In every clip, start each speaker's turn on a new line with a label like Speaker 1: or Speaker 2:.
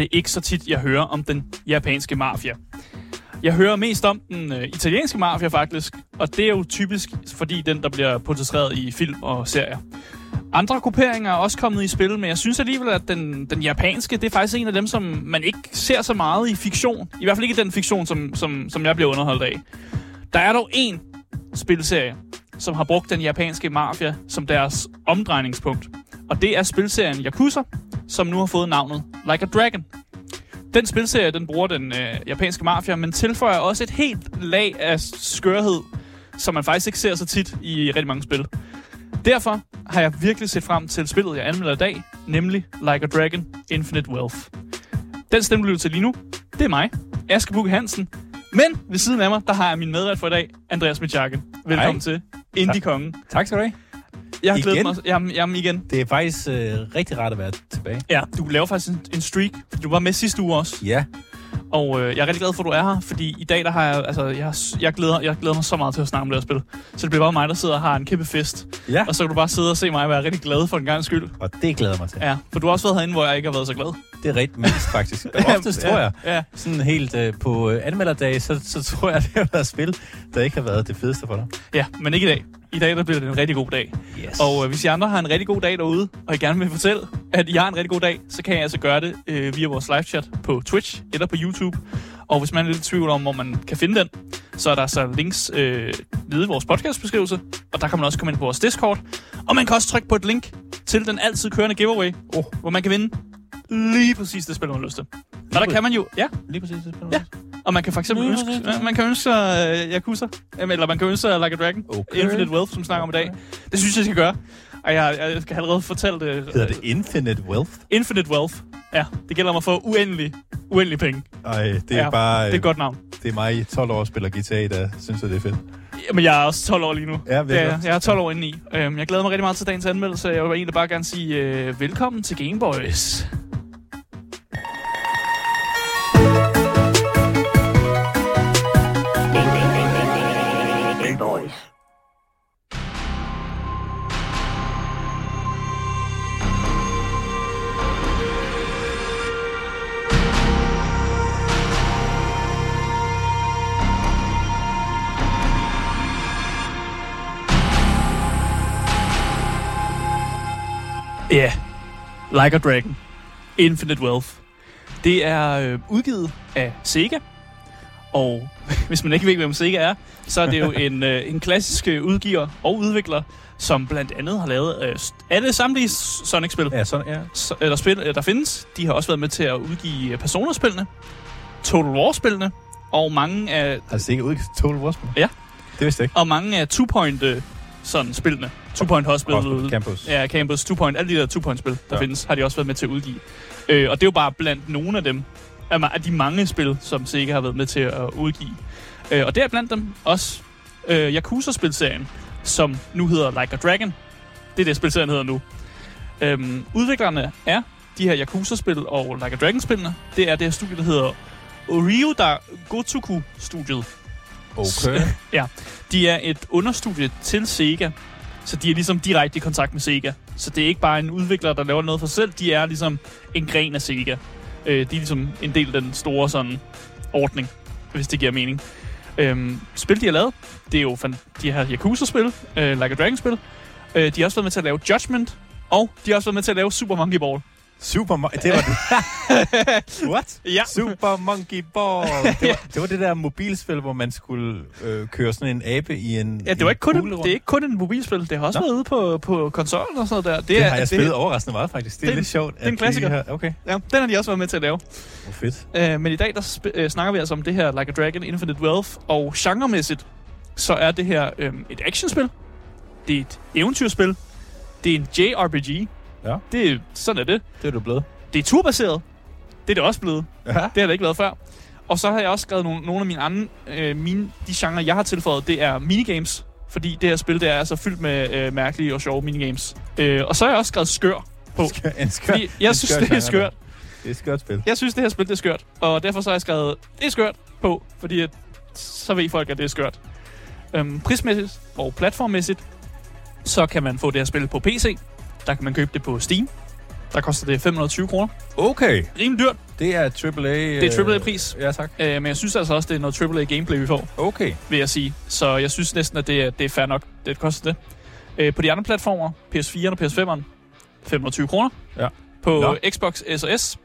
Speaker 1: Det ikke så tit, jeg hører om den japanske mafia. Jeg hører mest om den øh, italienske mafia faktisk, og det er jo typisk fordi den, der bliver portrætteret i film og serier. Andre grupperinger er også kommet i spil, men jeg synes alligevel, at den, den japanske, det er faktisk en af dem, som man ikke ser så meget i fiktion. I hvert fald ikke i den fiktion, som, som, som jeg bliver underholdt af. Der er dog en spilserie, som har brugt den japanske mafia som deres omdrejningspunkt. Og det er spilserien Yakuza, som nu har fået navnet Like a Dragon. Den spilserie, den bruger den øh, japanske mafia, men tilføjer også et helt lag af skørhed, som man faktisk ikke ser så tit i rigtig mange spil. Derfor har jeg virkelig set frem til spillet, jeg anmelder i dag, nemlig Like a Dragon Infinite Wealth. Den stemme, du til lige nu, det er mig, Aske Bukke Hansen. Men ved siden af mig, der har jeg min medvært for i dag, Andreas Mitjakke. Velkommen
Speaker 2: Hej.
Speaker 1: til Indie-kongen.
Speaker 2: Tak skal du have.
Speaker 1: Jeg har glædet mig. Jamen, jamen igen.
Speaker 2: Det er faktisk øh, rigtig rart at være tilbage.
Speaker 1: Ja, du laver faktisk en, en streak. Du var med sidste uge også.
Speaker 2: Ja,
Speaker 1: Og øh, jeg er rigtig glad for, at du er her, fordi i dag der har jeg, altså, jeg, jeg, glæder, jeg glæder mig så meget til at snakke om det her spil. Så det bliver bare mig, der sidder og har en kæmpe fest.
Speaker 2: ja.
Speaker 1: Og så kan du bare sidde og se mig være rigtig glad for en gang skyld.
Speaker 2: Og det glæder mig til.
Speaker 1: Ja, for du har også været herinde, hvor jeg ikke har været så glad.
Speaker 2: Det er rigtig mest, faktisk. Oftest tror jeg.
Speaker 1: Ja,
Speaker 2: Sådan helt øh, på øh, anmelderdag, så, så tror jeg, det har været spil, der ikke har været det fedeste for dig.
Speaker 1: ja, men ikke i dag. I dag der bliver det en rigtig god dag.
Speaker 2: Yes.
Speaker 1: Og øh, hvis I andre har en rigtig god dag derude, og I gerne vil fortælle, at I har en rigtig god dag, så kan I altså gøre det øh, via vores live chat på Twitch eller på YouTube. Og hvis man er lidt i tvivl om, hvor man kan finde den, så er der så links øh, nede i vores podcastbeskrivelse, og der kan man også komme ind på vores Discord. Og man kan også trykke på et link til den altid kørende giveaway, oh, hvor man kan vinde lige præcis det spil, man har lyst til. Og der kan man jo, ja,
Speaker 2: Lige præcis det spil.
Speaker 1: Ja. Og man kan for eksempel ønske,
Speaker 2: ja.
Speaker 1: man kan ønske sig uh, Yakuza, Jamen, eller man kan ønske sig Like a Dragon,
Speaker 2: Okay.
Speaker 1: Infinite Wealth, som vi snakker om i dag. Det synes jeg, jeg skal gøre. Og jeg, jeg skal allerede fortælle det.
Speaker 2: Hedder det Infinite Wealth?
Speaker 1: Infinite Wealth. Ja, det gælder om at få uendelig, uendelig penge.
Speaker 2: Ej, det er
Speaker 1: Ja,
Speaker 2: bare...
Speaker 1: Det er et godt navn.
Speaker 2: det er mig i 12 år, spiller guitar, der synes, at det er fedt.
Speaker 1: Men jeg er også 12 år lige nu.
Speaker 2: Ja, virkelig.
Speaker 1: Ja, jeg er 12 år inde i. Øhm, Jeg glæder mig rigtig meget til dagens anmeldelse. Jeg vil egentlig bare gerne sige øh, velkommen til Gameboys. Ja, yeah. Like a Dragon. Infinite Wealth. Det er øh, udgivet af Sega. Og hvis man ikke ved, hvem Sega er, så er det jo en, øh, en klassisk øh, udgiver og udvikler, som blandt andet har lavet øh, alle samtlige Sonic-spil,
Speaker 2: Ja, sådan, ja.
Speaker 1: der, spil, øh, der findes. De har også været med til at udgive øh, Persona-spillene, Total War-spillene, og mange af,
Speaker 2: Har sikkert udgivet Total War spil?
Speaker 1: Ja.
Speaker 2: Det vidste jeg ikke.
Speaker 1: og mange af Two Point øh, sådan spillene. Two Point Hospital,
Speaker 2: Campus.
Speaker 1: Ja, Campus, Two Point, alle de der Two Point-spil, der ja.
Speaker 2: Ja.
Speaker 1: findes, har de også været med til at udgive. Øh, og det er jo bare blandt nogle af dem, af de mange spil, som Sega har været med til at udgive. Øh, og det er blandt dem også øh, Yakuza-spilserien, som nu hedder Like a Dragon. Det er det, spilserien hedder nu. Øhm, udviklerne er de her Yakuza-spil og Like a Dragon-spillene. Det er det her studie, der hedder Ryuda Gotoku-studiet.
Speaker 2: Okay.
Speaker 1: Ja, de er et understudie til Sega, så de er ligesom direkte i kontakt med Sega. Så det er ikke bare en udvikler, der laver noget for sig selv, de er ligesom en gren af Sega. Øh, de er ligesom en del af den store sådan ordning, hvis det giver mening. Øhm, spil, de har lavet, det er jo fan- de her Yakuza-spil, øh, Like a Dragon-spil. Øh, de har også været med til at lave Judgment, og de har også været med til at lave Super Monkey Ball.
Speaker 2: Super Monkey... Det var det. What?
Speaker 1: Ja.
Speaker 2: Super Monkey Ball. Det var, det var det der mobilspil, hvor man skulle øh, køre sådan en abe i en
Speaker 1: Ja, det, var ikke kun, en, det er ikke kun en mobilspil, det har også
Speaker 2: Nå.
Speaker 1: været ude på, på konsollen og sådan der. Det,
Speaker 2: Det
Speaker 1: er,
Speaker 2: har jeg
Speaker 1: det,
Speaker 2: spillet overraskende meget, faktisk. Det er,
Speaker 1: det er
Speaker 2: lidt sjovt.
Speaker 1: det er en klassiker.
Speaker 2: Her, okay,
Speaker 1: Ja, den har de også været med til at lave.
Speaker 2: hvor fedt.
Speaker 1: Uh, men i dag der sp- uh, snakker vi altså om det her Like a Dragon Infinite Wealth, og genremæssigt, så er det her um, et actionspil, det er et eventyrspil, det er en JRPG,
Speaker 2: Ja.
Speaker 1: det er, sådan er det.
Speaker 2: Det er du blevet.
Speaker 1: Det er turbaseret. Det er det også blevet.
Speaker 2: Ja.
Speaker 1: Det har det ikke været før. Og så har jeg også skrevet nogle, nogle af mine andre, øh, mine, de genrer, jeg har tilføjet, det er minigames. Fordi det her spil, det er altså fyldt med øh, mærkelige og sjove minigames. Øh, og så har jeg også skrevet skør på.
Speaker 2: En skør,
Speaker 1: Fordi jeg
Speaker 2: en
Speaker 1: synes,
Speaker 2: skør
Speaker 1: det er skørt.
Speaker 2: Det er et skørt spil.
Speaker 1: Jeg synes, det her spil det er skørt. Og derfor så har jeg skrevet, det er skørt på. Fordi at, så ved folk, at det er skørt. Øhm, prismæssigt og platformmæssigt, så kan man få det her spil på PC. Der kan man købe det på Steam. Der koster det 520 kroner.
Speaker 2: Okay,
Speaker 1: Rimelig dyrt,
Speaker 2: det er AAA.
Speaker 1: Det er AAA-pris.
Speaker 2: Ja, tak.
Speaker 1: øh, men jeg synes altså også, det er noget AAA-gameplay, vi får.
Speaker 2: Okay.
Speaker 1: vil jeg sige. Så jeg synes næsten, at det er, det er fair nok, det koster det. Øh, på de andre platformer, PS4 og PS5'eren, 520 kroner.
Speaker 2: Ja.
Speaker 1: På
Speaker 2: Nå.
Speaker 1: Xbox S og S,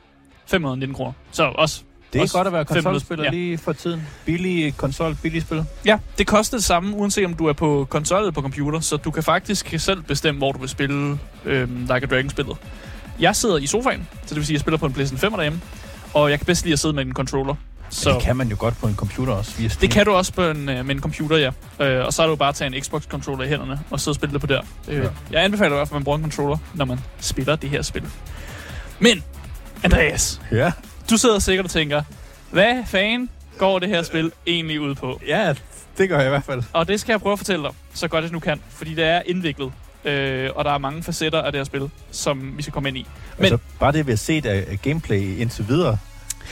Speaker 1: 519 kroner. Så også...
Speaker 2: Det er
Speaker 1: også
Speaker 2: godt at være
Speaker 1: 500,
Speaker 2: konsolspiller
Speaker 1: ja.
Speaker 2: lige for tiden. Billig konsol, billig spil.
Speaker 1: Ja, det koster det samme, uanset om du er på konsol eller på computer, så du kan faktisk selv bestemme, hvor du vil spille øh, Like a Dragon-spillet. Jeg sidder i sofaen, så det vil sige, at jeg spiller på en PlayStation 5 derhjemme, og jeg kan bedst lide at sidde med en controller.
Speaker 2: Så. Det kan man jo godt på en computer også. Via Steam.
Speaker 1: Det kan du også på en, øh, med en computer, ja. Øh, og så er det jo bare at tage en Xbox-controller i hænderne og sidde og spille det på der. Øh,
Speaker 2: ja.
Speaker 1: Jeg anbefaler i hvert fald, at man bruger en controller, når man spiller det her spil. Men, Andreas,
Speaker 2: Ja.
Speaker 1: Du sidder sikkert og tænker, hvad fanden går det her spil egentlig ud på?
Speaker 2: ja, det gør jeg i hvert fald.
Speaker 1: Og det skal jeg prøve at fortælle dig, så godt jeg nu kan, fordi det er indviklet. Øh, og der er mange facetter af det her spil, som vi skal komme ind i. Men
Speaker 2: altså, bare det, vi har set af, af gameplay indtil videre.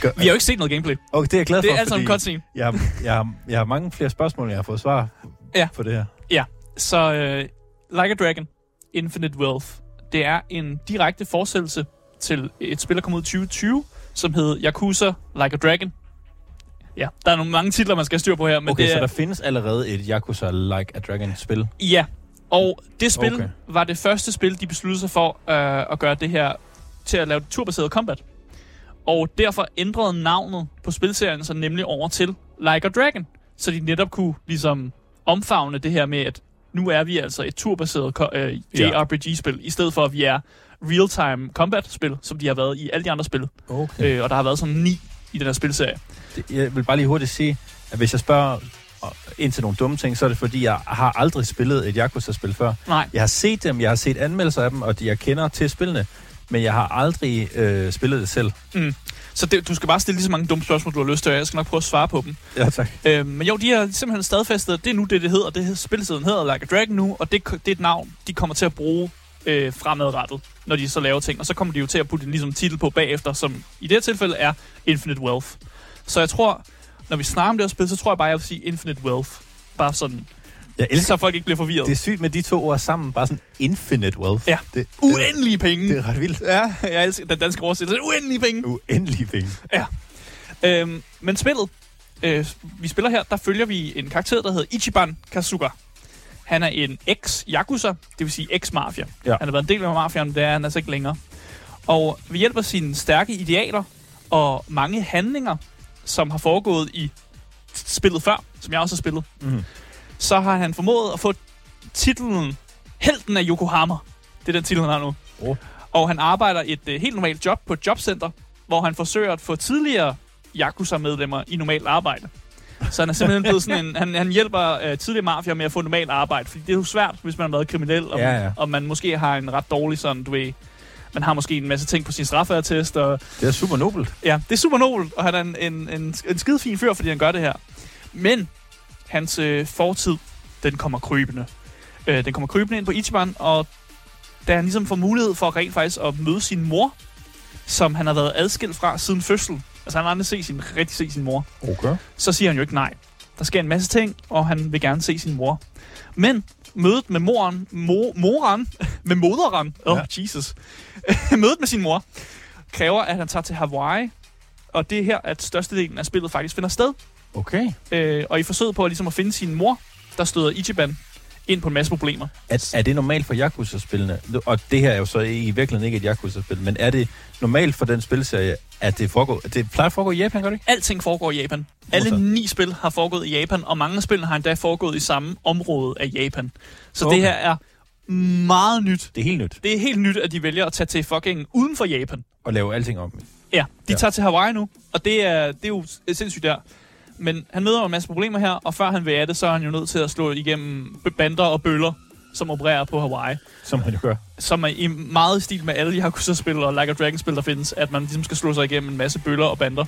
Speaker 2: Gør,
Speaker 1: vi har jo ikke set noget gameplay.
Speaker 2: okay, det er jeg glad for,
Speaker 1: Det er altså en cutscene.
Speaker 2: jeg, har, jeg, har, jeg har mange flere spørgsmål, jeg har fået svar
Speaker 1: Ja.
Speaker 2: på det her.
Speaker 1: Så øh, Like a Dragon, Infinite Wealth, det er en direkte fortsættelse til et spil, der kom ud i 2020, som hed Yakuza Like a Dragon. Ja, der er nogle mange titler, man skal have styr på her, men
Speaker 2: okay,
Speaker 1: det
Speaker 2: så
Speaker 1: er...
Speaker 2: der findes allerede et Yakuza Like a Dragon-spil.
Speaker 1: Ja, og det spil
Speaker 2: Okay.
Speaker 1: var det første spil, de besluttede sig for øh, at gøre det her til at lave turbaseret combat. Og derfor ændrede navnet på spilserien så nemlig over til Like a Dragon, så de netop kunne ligesom omfavne det her med, at nu er vi altså et turbaseret øh,
Speaker 2: Ja.
Speaker 1: JRPG-spil, i stedet for at vi er real-time combat-spil, som de har været i alle de andre spil.
Speaker 2: Okay.
Speaker 1: Øh, og der har været sådan ni i den her spilserie.
Speaker 2: Jeg vil bare lige hurtigt sige, at hvis jeg spørger ind til nogle dumme ting, så er det fordi, jeg har aldrig spillet et Yakuza-spil før.
Speaker 1: Nej,
Speaker 2: Jeg har set dem, jeg har set anmeldelser af dem, og de, jeg kender til spillene, men jeg har aldrig øh, spillet det selv.
Speaker 1: så det, du skal bare stille lige så mange dumme spørgsmål, du har lyst til, og jeg skal nok prøve at svare på dem.
Speaker 2: Ja, tak.
Speaker 1: Øh, men jo, de har simpelthen stadfæstet, at det er nu det, det hedder. Det spilsiden hedder Like a Dragon nu, og det, det er et navn, de kommer til at bruge øh, fremadrettet, når de så laver ting. Og så kommer de jo til at putte en ligesom, titel på bagefter, som i det her tilfælde er Infinite Wealth. Så jeg tror, når vi snakker om det her spil, så tror jeg bare, jeg vil sige Infinite Wealth. Bare sådan,
Speaker 2: Jeg elsker,
Speaker 1: så folk ikke bliver forvirret.
Speaker 2: det er sygt med de to ord sammen, bare sådan infinite wealth.
Speaker 1: Ja.
Speaker 2: Det,
Speaker 1: Uendelige penge.
Speaker 2: det er ret vildt.
Speaker 1: Ja, jeg elsker den danske oversættelse. Uendelige penge.
Speaker 2: Uendelige penge.
Speaker 1: Øhm, men spillet, øh, vi spiller her, der følger vi en karakter, der hedder Ichiban Kasuga. Han er en ex-yakuza, det vil sige ex-mafia.
Speaker 2: Ja.
Speaker 1: Han har været en del af mafiaen, men det er han altså ikke længere. Og ved hjælp af sine stærke idealer og mange handlinger, som har foregået i spillet før, som jeg også har spillet,
Speaker 2: Mm.
Speaker 1: så har han formået at få titlen Helten af Yokohama. Det er den titel, han har nu.
Speaker 2: Oh.
Speaker 1: Og han arbejder et øh, helt normalt job på et jobcenter, hvor han forsøger at få tidligere Yakuza-medlemmer i normalt arbejde. Så han er simpelthen blevet sådan en... Han, han hjælper øh, tidligere mafier med at få normalt arbejde, fordi det er jo svært, hvis man har været kriminel, og,
Speaker 2: Ja, ja.
Speaker 1: og man måske har en ret dårlig sådan, du ved... Man har måske en masse ting på sin straffeattest, og
Speaker 2: Det er super nobelt.
Speaker 1: Ja, det er super nobelt, og han er en, en, en, en skide fin fyr, fordi han gør det her. Men hans øh, fortid, den kommer krybende. Øh, den kommer krybende ind på Ichiban, og da han ligesom får mulighed for rent faktisk at møde sin mor, som han har været adskilt fra siden fødsel. Altså han har aldrig set sin, rigtig set sin mor.
Speaker 2: Okay.
Speaker 1: Så siger han jo ikke nej. Der sker en masse ting, og han vil gerne se sin mor. Men mødet med moren, mo, moren, med moderen, oh
Speaker 2: Ja.
Speaker 1: Jesus, mødet med sin mor, kræver, at han tager til Hawaii, og det er her, at størstedelen af spillet faktisk finder sted.
Speaker 2: Okay.
Speaker 1: Øh, og i forsøget på at, ligesom at finde sin mor, der støder Ichiban ind på en masse problemer.
Speaker 2: Er, er det normalt for Yakuza-spillene? Og det her er jo så i virkeligheden ikke et Yakuza-spil, men er det normalt for den spilserie, at det foregår... Det plejer at foregå i Japan, gør det ikke?
Speaker 1: Alting foregår i Japan. Alle ni spil har foregået i Japan, og mange af spillene har endda foregået i samme område af Japan. Så
Speaker 2: Okay.
Speaker 1: det her er meget nyt.
Speaker 2: Det er helt nyt
Speaker 1: Det er helt nyt, at de vælger at tage til fucking uden for Japan.
Speaker 2: at lave alting om.
Speaker 1: Ja, de
Speaker 2: ja.
Speaker 1: tager til Hawaii nu, og det er, det er jo sindssygt der. Men han møder jo en masse problemer her, og før han vil af det, så er han jo nødt til at slå igennem bander og bøller som opererer på Hawaii.
Speaker 2: Som man jo gør.
Speaker 1: Som er i meget stil med alle Yakuza-spil og Like a Dragon-spil, der findes, at man ligesom skal slå sig igennem en masse bøller og bander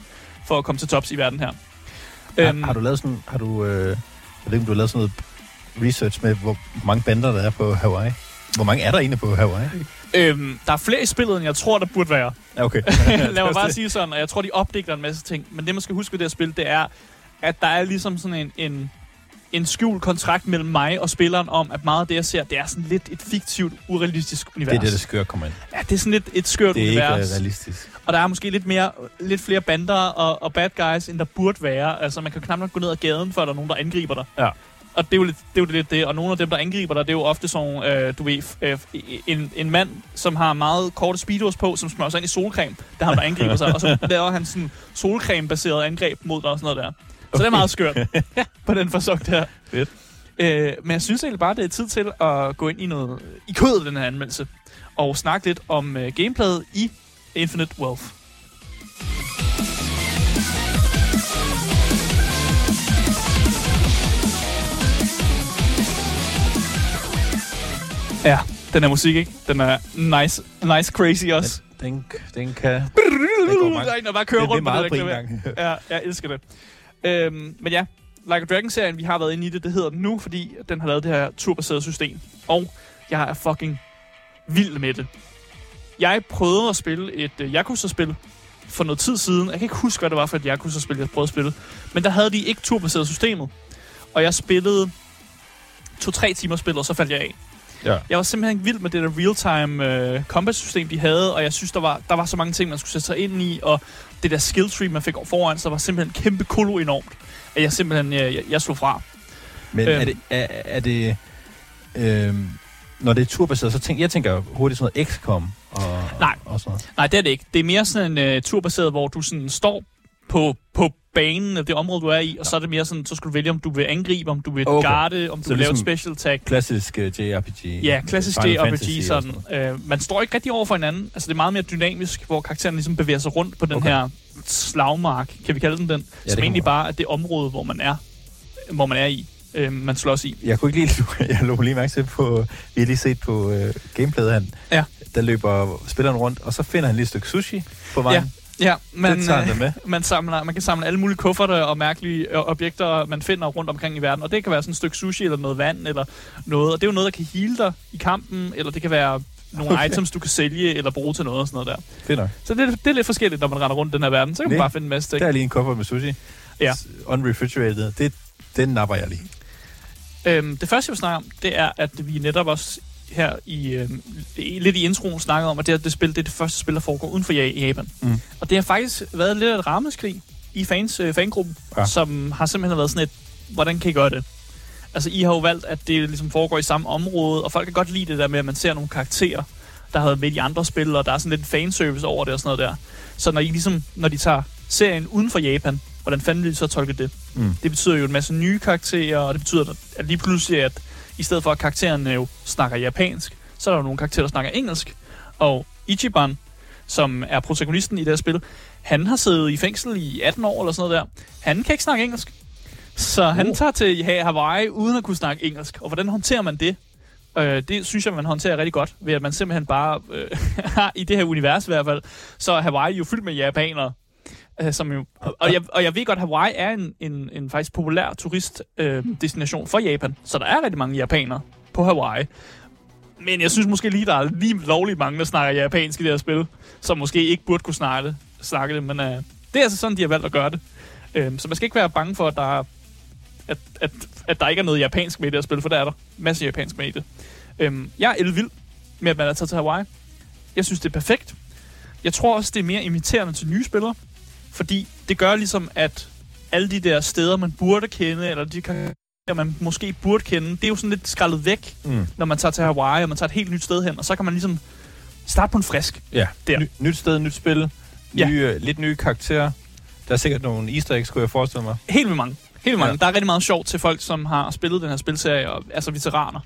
Speaker 1: for at komme til tops i verden her.
Speaker 2: Har, har du lavet sådan, har du, øh, jeg ved ikke, om du har lavet sådan noget research med, hvor mange bander der er på Hawaii? Hvor mange er der egentlig på Hawaii?
Speaker 1: øhm, der er flere i spillet, end jeg tror, der burde være.
Speaker 2: Okay.
Speaker 1: Lad mig bare sige sådan, og jeg tror, de opdigter en masse ting. Men det, man skal huske ved det her spil, det er, at der er ligesom sådan en, en, en skjult kontrakt mellem mig og spilleren om, at meget af det, jeg ser, det er sådan lidt et fiktivt, urealistisk univers.
Speaker 2: Det er det, der skør kommer ind.
Speaker 1: Ja, det er sådan lidt et skørt
Speaker 2: Det er ikke
Speaker 1: univers.
Speaker 2: øh, realistisk.
Speaker 1: Og der er måske lidt, mere, lidt flere bander og, og bad guys, end der burde være. Altså, man kan knap nok gå ned ad gaden, før der er nogen, der angriber dig.
Speaker 2: Ja.
Speaker 1: Og det er, jo lidt, det er jo lidt det. Og nogle af dem, der angriber dig, det er jo ofte sådan, øh, du ved, øh, en, en mand, som har meget korte speedos på, som smører sig ind i solcreme. Det er ham, der angriber sig. Og så laver han sådan solcreme-baseret angreb mod dig og sådan noget der. Så det er meget skørt på den forsøg der.
Speaker 2: Fedt.
Speaker 1: Øh, men jeg synes egentlig bare, det er tid til at gå ind i noget i kødet den her anmeldelse. Og snakke lidt om øh, gameplayet i Infinite Wealth. Ja, den her musik, ikke? Den er nice, nice crazy også.
Speaker 2: Den, den kan... går mange-
Speaker 1: Der er en, der bare kører
Speaker 2: det er
Speaker 1: rundt
Speaker 2: meget
Speaker 1: det
Speaker 2: på
Speaker 1: der
Speaker 2: en
Speaker 1: klaver.
Speaker 2: gang.
Speaker 1: Ja, jeg elsker det. Øhm, men ja, Like a Dragon-serien, vi har været inde i det, det hedder den nu, fordi den har lavet det her turbaserede system. Og jeg er fucking vild med det. Jeg prøvede at spille et øh, Yakuza-spil for noget tid siden. Jeg kan ikke huske, hvad det var for et Yakuza-spil, jeg prøvede at spille. Men der havde de ikke turbaseret systemet. Og jeg spillede to-tre timer spil, og så faldt jeg af.
Speaker 2: Ja.
Speaker 1: Jeg var simpelthen vild med det der real-time uh, combat-system, de havde, og jeg synes, der var, der var så mange ting, man skulle sætte sig ind i, og det der skill tree, man fik foran, så var simpelthen kæmpe kolo enormt, at jeg simpelthen jeg, jeg, jeg slog fra.
Speaker 2: Men
Speaker 1: Øhm.
Speaker 2: er det... Er, er det øhm, når det er turbaseret, så tænker jeg tænker hurtigt sådan noget XCOM og,
Speaker 1: Nej.
Speaker 2: og sådan noget.
Speaker 1: Nej, det er det ikke. Det er mere sådan en uh, turbaseret, hvor du sådan står på, på banen, det område, du er i, og så er det mere sådan, så skal du vælge, om du vil angribe, om du vil
Speaker 2: Okay.
Speaker 1: garde, om du
Speaker 2: Så
Speaker 1: vil lave et
Speaker 2: ligesom-
Speaker 1: special attack.
Speaker 2: Klassisk uh, JRPG.
Speaker 1: Ja, klassisk
Speaker 2: Final
Speaker 1: JRPG
Speaker 2: Fantasy
Speaker 1: sådan.
Speaker 2: noget.
Speaker 1: Øh, man står ikke rigtig over for hinanden. Altså, det er meget mere dynamisk, hvor karakteren ligesom bevæger sig rundt på den
Speaker 2: Okay.
Speaker 1: her slagmark, kan vi kalde den den,
Speaker 2: det
Speaker 1: som egentlig bare er det område, hvor man er, hvor man er i, øh, man slås i.
Speaker 2: Jeg kunne ikke lige... Jeg lå lige mærke til på... Vi har lige set på uh, gameplayet, han,
Speaker 1: Ja.
Speaker 2: der løber spilleren rundt, og så finder han lige et stykke sushi på vejen.
Speaker 1: Ja, man,
Speaker 2: det tager
Speaker 1: øh,
Speaker 2: med.
Speaker 1: man, samler, man kan samle alle mulige kufferter og mærkelige øh, objekter, man finder rundt omkring i verden. Og det kan være sådan et stykke sushi eller noget vand eller noget. Og det er jo noget, der kan heale dig i kampen, eller det kan være nogle
Speaker 2: Okay.
Speaker 1: items, du kan sælge eller bruge til noget og sådan noget der.
Speaker 2: Fedt nok.
Speaker 1: Så det, det er lidt forskelligt, når man render rundt i den her verden. Så kan man
Speaker 2: Nej.
Speaker 1: bare finde en masse ting.
Speaker 2: Der er lige en kuffer med sushi.
Speaker 1: Ja.
Speaker 2: Unrefrigerated. Det, den napper jeg lige.
Speaker 1: Øhm, det første, jeg vil snakke om, det er, at vi netop også her i, i lidt i introen snakkede om, at det, her, det spil, det er det første spil, der foregår uden for Ja- Japan.
Speaker 2: Mm.
Speaker 1: Og det har faktisk været lidt af et rammeskrig i fans, øh, fangruppen,
Speaker 2: Ja.
Speaker 1: som har simpelthen været sådan et, hvordan kan I gøre det? Altså, I har jo valgt, at det ligesom foregår i samme område, og folk kan godt lide det der med, at man ser nogle karakterer, der har været med i andre spil, og der er sådan lidt fanservice over det og sådan noget der. Så når I ligesom, når de tager serien uden for Japan, hvordan fanden vil de så tolke det?
Speaker 2: Mm.
Speaker 1: Det betyder jo en masse nye karakterer, og det betyder at lige pludselig, at i stedet for at karaktererne jo snakker japansk, så er der jo nogle karakterer, der snakker engelsk. Og Ichiban, som er protagonisten i det her spil, han har siddet i fængsel i 18 år eller sådan noget der. Han kan ikke snakke engelsk. Så han
Speaker 2: Oh.
Speaker 1: tager til Hawaii uden at kunne snakke engelsk. Og hvordan håndterer man det? Øh, det synes jeg, man håndterer rigtig godt, ved at man simpelthen bare, øh, i det her univers i hvert fald, så er Hawaii jo fyldt med japanere. Øh, som jo, og, jeg, og jeg ved godt, at Hawaii er en, en, en faktisk populær turistdestination øh, destination for Japan. Så der er rigtig mange japanere på Hawaii. Men jeg synes måske lige, der er lige lovligt mange, der snakker japansk i det her spil, som måske ikke burde kunne snakke det, snakke det men øh, det er altså sådan, de har valgt at gøre det. Øh, så man skal ikke være bange for, at der, er, at, at, at der ikke er noget japansk med i det her spil, for der er der masse japansk med i det. Øh, jeg er elvild med, at man er taget til Hawaii. Jeg synes, det er perfekt. Jeg tror også, det er mere imiterende til nye spillere, fordi det gør ligesom, at alle de der steder, man burde kende, eller de karakterer, man måske burde kende, det er jo sådan lidt skrællet væk,
Speaker 2: Mm.
Speaker 1: når man tager til Hawaii, og man tager et helt nyt sted hen, og så kan man ligesom starte på en frisk.
Speaker 2: Ja.
Speaker 1: Der.
Speaker 2: Ny, nyt sted, nyt spil.
Speaker 1: Ja.
Speaker 2: Nye, lidt nye karakterer. Der er sikkert nogle easter eggs, kunne jeg forestille mig.
Speaker 1: Helt vildt mange. Helt vildt mange.
Speaker 2: Ja.
Speaker 1: Der er rigtig meget sjovt til folk, som har spillet den her spilserie, og, altså veteraner.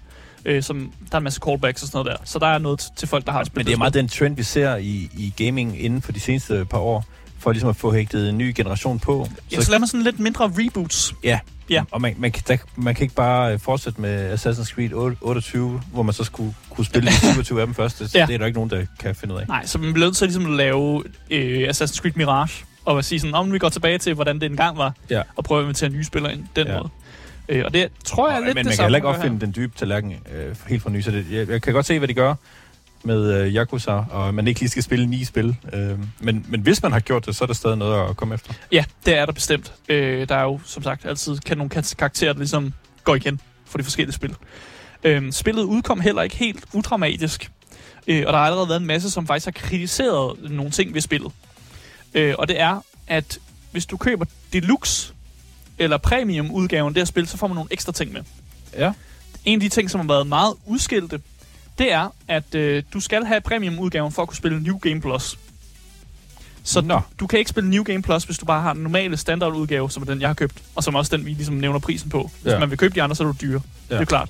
Speaker 1: Øh, som, der er en masse callbacks og sådan noget der. Så der er noget til folk, der har spillet
Speaker 2: Men det er meget den trend, vi ser i, i gaming inden for de seneste par år, for ligesom at få hægtet en ny generation på.
Speaker 1: Ja, så lader man sådan lidt mindre reboots.
Speaker 2: ja,
Speaker 1: Ja.
Speaker 2: Og man, man, kan, der, man kan ikke bare øh, fortsætte med Assassin's Creed 8, 28, hvor man så skulle kunne spille de 27 af dem først. Det,
Speaker 1: Ja.
Speaker 2: det er der ikke nogen, der kan finde ud af.
Speaker 1: Nej, så man bliver nødt til ligesom at lave øh, Assassin's Creed Mirage, og at sige sådan, om vi går tilbage til, hvordan det engang var,
Speaker 2: Ja.
Speaker 1: og prøver at invitere nye spillere ind den
Speaker 2: Ja.
Speaker 1: måde. Øh, og det tror jeg er lidt
Speaker 2: men
Speaker 1: det
Speaker 2: man kan heller ikke opfinde den dybe tallerken øh, helt fra ny, så det, jeg, jeg kan godt se, hvad de gør med øh, Yakuza, og man ikke lige skal spille ni spil. Øh, men, men hvis man har gjort det, så er der stadig noget at komme efter.
Speaker 1: Ja, det er der bestemt. Øh, der er jo, som sagt, altid kan nogle kar- karakterer, der ligesom går igen for de forskellige spil. Øh, spillet udkom heller ikke helt udramatisk, øh, og der har allerede været en masse, som faktisk har kritiseret nogle ting ved spillet. Øh, og det er, at hvis du køber Deluxe eller Premium udgaven af det her spil, så får man nogle ekstra ting med.
Speaker 2: Ja.
Speaker 1: En af de ting, som har været meget udskilte, det er, at øh, du skal have premium-udgaven for at kunne spille New Game Plus. Så
Speaker 2: Nå.
Speaker 1: du, kan ikke spille New Game Plus, hvis du bare har den normale standardudgave, som er den, jeg har købt, og som også den, vi ligesom nævner prisen på. Hvis
Speaker 2: Ja.
Speaker 1: man vil købe de andre, så er du dyre. Ja. Det er klart.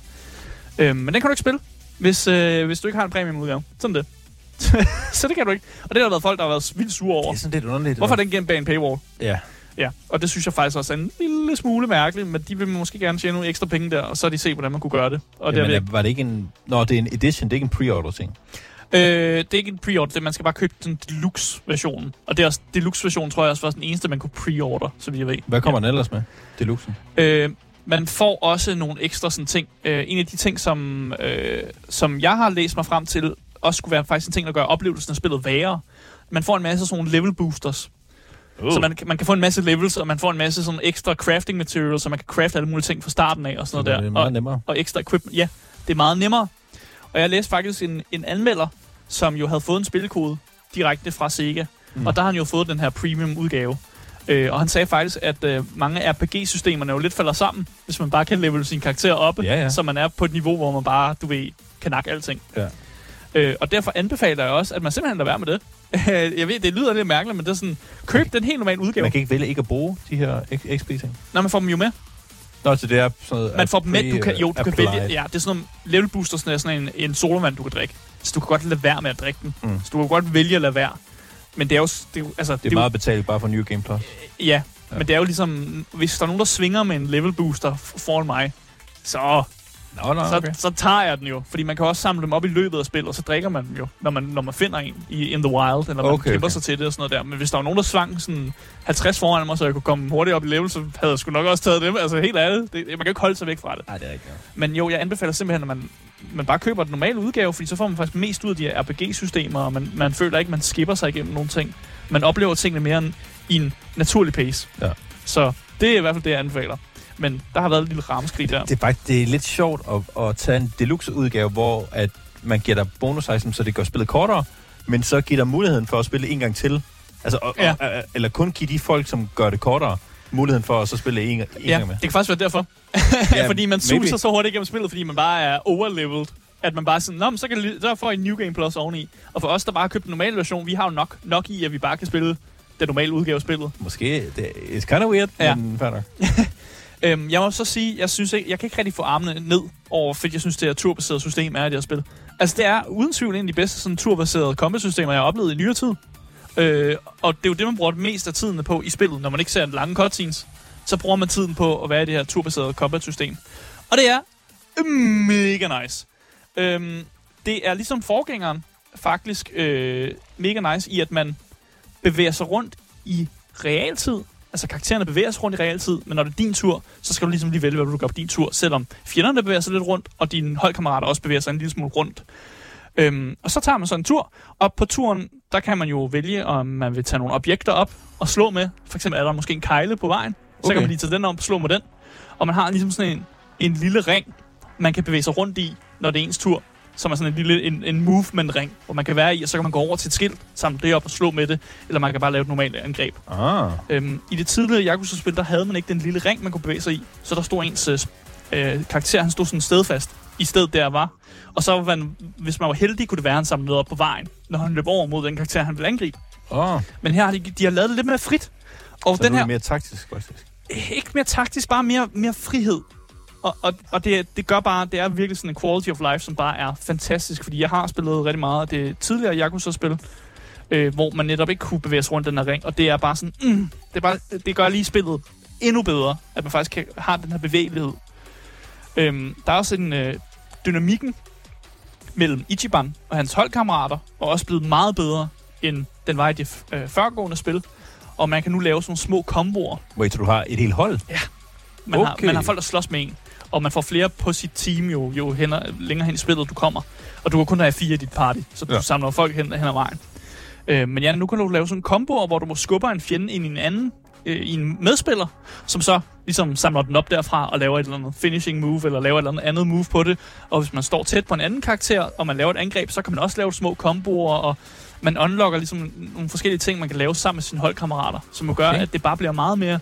Speaker 1: Øhm, men den kan du ikke spille, hvis, øh, hvis du ikke har en premium-udgave. Sådan det. så det kan du ikke. Og det har der været folk, der har været vildt sure over.
Speaker 2: Det er sådan lidt underligt.
Speaker 1: Hvorfor den gemt bag en paywall?
Speaker 2: Ja.
Speaker 1: Ja, og det synes jeg faktisk også er en lille smule mærkeligt, men de vil måske gerne tjene nogle ekstra penge der, og så har de set, hvordan man kunne gøre det. Og
Speaker 2: Jamen,
Speaker 1: det,
Speaker 2: er- var det ikke en... Nå, det er en edition, det er ikke en pre-order ting.
Speaker 1: øh, det er ikke en pre-order, det man skal bare købe den deluxe-versionen. Og det er også, deluxe-versionen tror jeg også var den eneste, man kunne pre-order, så vidt jeg ved.
Speaker 2: Hvad kommer ja. den ellers med? Deluxen.
Speaker 1: Øh, man får også nogle ekstra sådan ting. Øh, en af de ting, som, øh, som jeg har læst mig frem til, også skulle være faktisk en ting, der gør oplevelsen af spillet værre. Man får en masse sådan nogle level boosters. Uh. Så man, man kan få en masse levels, og man får en masse sådan ekstra crafting materials, så man kan crafte alle mulige ting fra starten af og sådan noget
Speaker 2: det er
Speaker 1: der.
Speaker 2: meget
Speaker 1: og,
Speaker 2: nemmere.
Speaker 1: og ekstra equipment. Ja, det er meget nemmere. Og jeg læste faktisk en, en anmelder, som jo havde fået en spilkode direkte fra Sega. Mm. Og der har han jo fået den her premium udgave. Øh, og han sagde faktisk, at øh, mange RPG-systemerne jo lidt falder sammen, hvis man bare kan level sin karakter op,
Speaker 2: Ja, ja.
Speaker 1: så man er på et niveau, hvor man bare, du ved, kan nakke alting.
Speaker 2: Ja.
Speaker 1: Øh, og derfor anbefaler jeg også, at man simpelthen lader være med det. jeg ved, det lyder lidt mærkeligt, men det er sådan, køb den helt normale udgave.
Speaker 2: Man kan ikke vælge ikke at bruge de her XP-ting.
Speaker 1: Når man får dem jo med.
Speaker 2: Nå, så det er sådan noget...
Speaker 1: Man får dem med, du kan, jo, du kan
Speaker 2: applied.
Speaker 1: vælge, ja, det er sådan nogle level boosters, er sådan en, en sodavand, du kan drikke. Så du kan godt lade være med at drikke den.
Speaker 2: Mm.
Speaker 1: Så du kan godt vælge at lade være. Men det er jo, det er jo altså,
Speaker 2: Det er meget betalt bare for New Game Plus.
Speaker 1: Ja, ja, men det er jo ligesom, hvis der er nogen, der svinger med en level booster foran mig, så,
Speaker 2: Nå, nå,
Speaker 1: så, så tager jeg den jo. Fordi man kan også samle dem op i løbet af spillet, og så drikker man dem jo, når man, når man finder en i In the Wild, eller man
Speaker 2: Okay,
Speaker 1: kæmper
Speaker 2: okay.
Speaker 1: sig til det og sådan noget der. Men hvis der var nogen, der svang sådan 50 foran mig, så jeg kunne komme hurtigt op i level, så havde jeg sgu nok også taget dem. Altså helt ærligt, det, man kan ikke holde sig væk fra det.
Speaker 2: Nej, det er ikke
Speaker 1: Men jo, jeg anbefaler simpelthen, at man, man bare køber den normale udgave, fordi så får man faktisk mest ud af de her RPG-systemer, og man, man føler ikke, man skipper sig igennem nogle ting. Man oplever tingene mere end i en naturlig pace.
Speaker 2: Ja.
Speaker 1: Så det er i hvert fald det, jeg anbefaler. Men der har været et lille rammeskrig der.
Speaker 2: Det er faktisk det er lidt sjovt at, at tage en deluxe-udgave, hvor at man giver dig bonus items, så det gør spillet kortere, men så giver dig muligheden for at spille en gang til. Altså, og,
Speaker 1: Ja.
Speaker 2: og, eller kun give de folk, som gør det kortere, muligheden for at så spille en, en
Speaker 1: Ja,
Speaker 2: gang med.
Speaker 1: det kan faktisk være derfor.
Speaker 2: Ja,
Speaker 1: fordi man
Speaker 2: maybe.
Speaker 1: suser så hurtigt igennem spillet, fordi man bare er overleveled. At man bare sådan, Nå, så, kan så får I en New Game Plus oveni. Og for os, der bare har købt den normale version, vi har jo nok, nok i, at vi bare kan spille den normale udgave af spillet.
Speaker 2: Måske, det er kind of weird,
Speaker 1: Ja.
Speaker 2: men fair.
Speaker 1: Øhm, jeg må så sige, jeg synes ikke, jeg kan ikke rigtig få armene ned over, fordi jeg synes, det her turbaserede system er i det her spil. Altså, det er uden tvivl en af de bedste sådan, turbaserede combat-systemer, jeg har oplevet i nyere tid. Øh, og det er jo det, man bruger mest af tiden på i spillet, når man ikke ser en lange cutscenes. Så bruger man tiden på at være i det her turbaserede combat-system. Og det er mega nice. Øhm, det er ligesom forgængeren faktisk øh, mega nice i, at man bevæger sig rundt i realtid. Altså karaktererne bevæger sig rundt i realtid, men når det er din tur, så skal du ligesom lige vælge, hvad du gør på din tur, selvom fjenderne bevæger sig lidt rundt, og dine holdkammerater også bevæger sig en lille smule rundt. Øhm, og så tager man så en tur, og på turen, der kan man jo vælge, om man vil tage nogle objekter op og slå med. For eksempel er der måske en kejle på vejen, så okay. Kan man lige tage den op og slå med den. Og man har ligesom sådan en, en lille ring, man kan bevæge sig rundt i, når det er ens tur. Som er sådan en lille en, en movement-ring, hvor man kan være i, og så kan man gå over til et skilt, samle det op og slå med det, eller man kan bare lave et normalt angreb.
Speaker 2: Ah.
Speaker 1: Øhm, I det tidligere Yakuza-spil, der havde man ikke den lille ring, man kunne bevæge sig i. Så der stod ens øh, øh, karakter, han stod sådan stedfast i stedet der var. Og så, man, hvis man var heldig, kunne det være, at han samlede op på vejen, når han løb over mod den karakter, han ville angribe.
Speaker 2: Oh,
Speaker 1: Men her har de, de har lavet det lidt mere frit. Og
Speaker 2: så
Speaker 1: den
Speaker 2: er
Speaker 1: her,
Speaker 2: mere taktisk, faktisk.
Speaker 1: ikke mere taktisk, bare mere, mere frihed. Og, og, og det, det gør bare, det er virkelig sådan en quality of life, som bare er fantastisk, fordi jeg har spillet rigtig meget af det tidligere Yakuza-spil, øh, hvor man netop ikke kunne bevæge sig rundt den her ring, og det er bare sådan, mm, det, er bare, det gør lige spillet endnu bedre, at man faktisk kan, har den her bevægelighed. Øhm, der er også en øh, dynamikken mellem Ichiban og hans holdkammerater, og også blevet meget bedre, end den var i de øh, førgående spil. Og man kan nu lave sådan nogle små komboer.
Speaker 2: Så du har et helt hold?
Speaker 1: Man, okay. har, man har folk, der slås med en. Og man får flere på sit team jo, jo hen, længere hen i spillet du kommer. Og du kan kun have fire i dit party, så du
Speaker 2: Ja.
Speaker 1: samler folk hen, hen ad vejen. Øh, men ja, nu kan du lave sådan en komboer, hvor du må skubber en fjende ind i en anden, øh, i en medspiller, som så ligesom samler den op derfra og laver et eller andet finishing move, eller laver et eller andet andet move på det. Og hvis man står tæt på en anden karakter, og man laver et angreb, så kan man også lave små komboer, og man unlocker ligesom nogle forskellige ting, man kan lave sammen med sine holdkammerater, som jo gør,
Speaker 2: Okay.
Speaker 1: at det bare bliver meget mere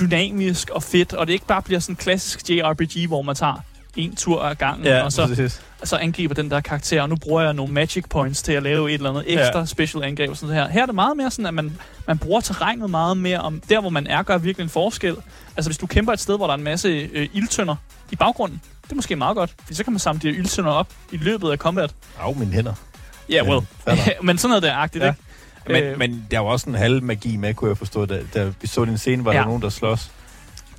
Speaker 1: dynamisk og fedt, og det ikke bare bliver sådan en klassisk JRPG, hvor man tager en tur ad gangen, og så,
Speaker 2: præcis.
Speaker 1: så angriber den der karakter, og nu bruger jeg nogle magic points til at lave et eller andet ekstra ja. special angreb og sådan her. Her er det meget mere sådan, at man, man bruger terrænet meget mere om der, hvor man er, gør virkelig en forskel. Altså hvis du kæmper et sted, hvor der er en masse øh, ildtønder i baggrunden, det er måske meget godt, for så kan man samle de her ildtønder op i løbet af combat.
Speaker 2: Af mine hænder.
Speaker 1: Ja, yeah, well. Men sådan noget der er agtigt,
Speaker 2: Ja.
Speaker 1: ikke?
Speaker 2: Men,
Speaker 1: Øh.
Speaker 2: men der var også en halv magi med, kunne jeg forstå. Da, da vi så den scene, var
Speaker 1: Ja.
Speaker 2: der nogen, der slås.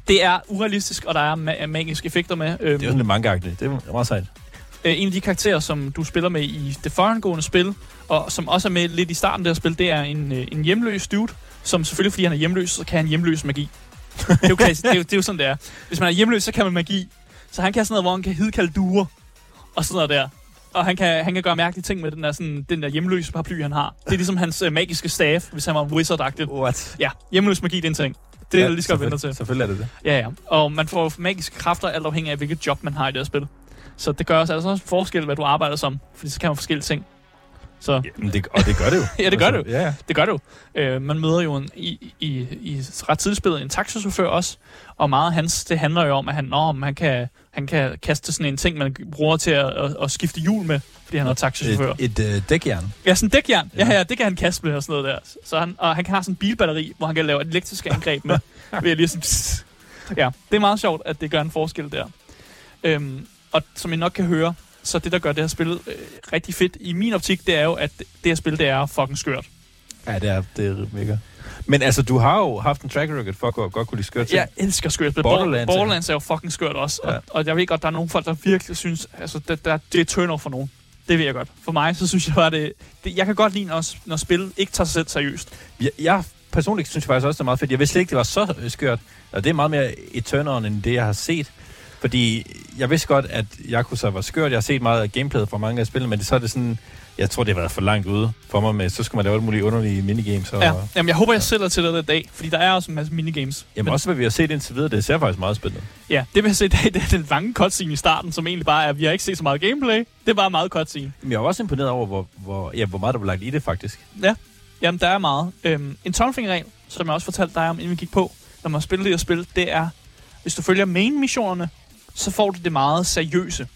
Speaker 1: Det er urealistisk, og der er ma- magiske effekter med. Øhm,
Speaker 2: Det er jo lidt manga-agtigt. Det er meget sejt.
Speaker 1: øh, en af de karakterer, som du spiller med i det forangående spil, og som også er med lidt i starten af det spil, det er en, øh, en hjemløs dude, som selvfølgelig, fordi han er hjemløs, så kan han hjemløs magi. Det er, jo klassisk, det, er jo, det er jo sådan, det er. Hvis man er hjemløs, så kan man magi. Så han kan sådan noget, hvor han kan hidkalde duer, og sådan noget der. Og han kan, han kan gøre mærkelige ting med den der, sådan, den der hjemløse paraply, han har. Det er ligesom hans øh, magiske staff, hvis han var wizard-agtigt.
Speaker 2: What?
Speaker 1: Ja, hjemløs magi, det er en ting. Det er ja, lige skal vente til.
Speaker 2: Selvfølgelig er det det.
Speaker 1: Ja, ja. Og man får magiske kræfter alt afhængig af, hvilket job man har i det her spil. Så det gør også altså også forskel, hvad du arbejder som. Fordi så kan man forskellige ting. Så
Speaker 2: Jamen, det, og det gør det jo.
Speaker 1: Ja, det gør det jo.
Speaker 2: Ja, ja.
Speaker 1: det gør det jo. Øh, man møder jo en, i, i, i ret tidligt spillet en taxachauffør også. Og meget af hans, det handler jo om, at han, nå, men han, kan, han kan kaste sådan en ting, man bruger til at, at, at skifte hjul med. Fordi han er taxachauffør.
Speaker 2: Et, et uh, dækjern.
Speaker 1: Ja, sådan en dækjern. Ja.
Speaker 2: Ja.
Speaker 1: ja, det kan han kaste med og sådan noget der. Så han, og han kan have sådan en bilbatteri, hvor han kan lave et elektrisk angreb med. ved at lige sådan, pss. Ja, det er meget sjovt, at det gør en forskel der. Øhm, og som I nok kan høre, så det, der gør det her spil øh, rigtig fedt i min optik, det er jo, at det her spil, det er fucking skørt.
Speaker 2: Ja, det er, det er mega. Men altså, du har jo haft en track record for at godt, kunne lide skøre ting.
Speaker 1: Jeg elsker skørt spil.
Speaker 2: Borderlands,
Speaker 1: Borderlands, er jo fucking skørt også. Ja. Og, og, jeg ved godt, der er nogle folk, der virkelig synes, altså det, der, det er turn for nogen. Det ved jeg godt. For mig, så synes jeg bare, det, det jeg kan godt lide, når, når spil ikke tager sig selv seriøst.
Speaker 2: Jeg, jeg personligt synes jeg faktisk også, det er meget fedt. Jeg vidste slet ikke, det var så skørt. Og det er meget mere et turn end det, jeg har set. Fordi jeg vidste godt, at Yakuza var skørt. Jeg har set meget af gameplayet fra mange af spillene, men det, så er det sådan... Jeg tror, det har været for langt ude for mig med, så skulle man lave alle mulige underlige minigames. Og,
Speaker 1: Ja. Jamen, jeg håber, jeg sælger til dig i dag, fordi der er også en masse minigames.
Speaker 2: Jamen
Speaker 1: Men-
Speaker 2: også, hvad vi har set indtil videre, det ser faktisk meget spændende.
Speaker 1: Ja, det vil jeg se i dag, det er den lange cutscene i starten, som egentlig bare er, at vi har ikke set så meget gameplay. Det er bare meget cutscene.
Speaker 2: Men jeg er også imponeret over, hvor, hvor, ja, hvor meget der var lagt i det, faktisk.
Speaker 1: Jamen, der er meget. Øhm, en tommelfingerregel, som jeg også fortalte dig om, inden vi gik på, når man spiller det her spil, det er, hvis du følger main-missionerne, så får du det meget seriøse.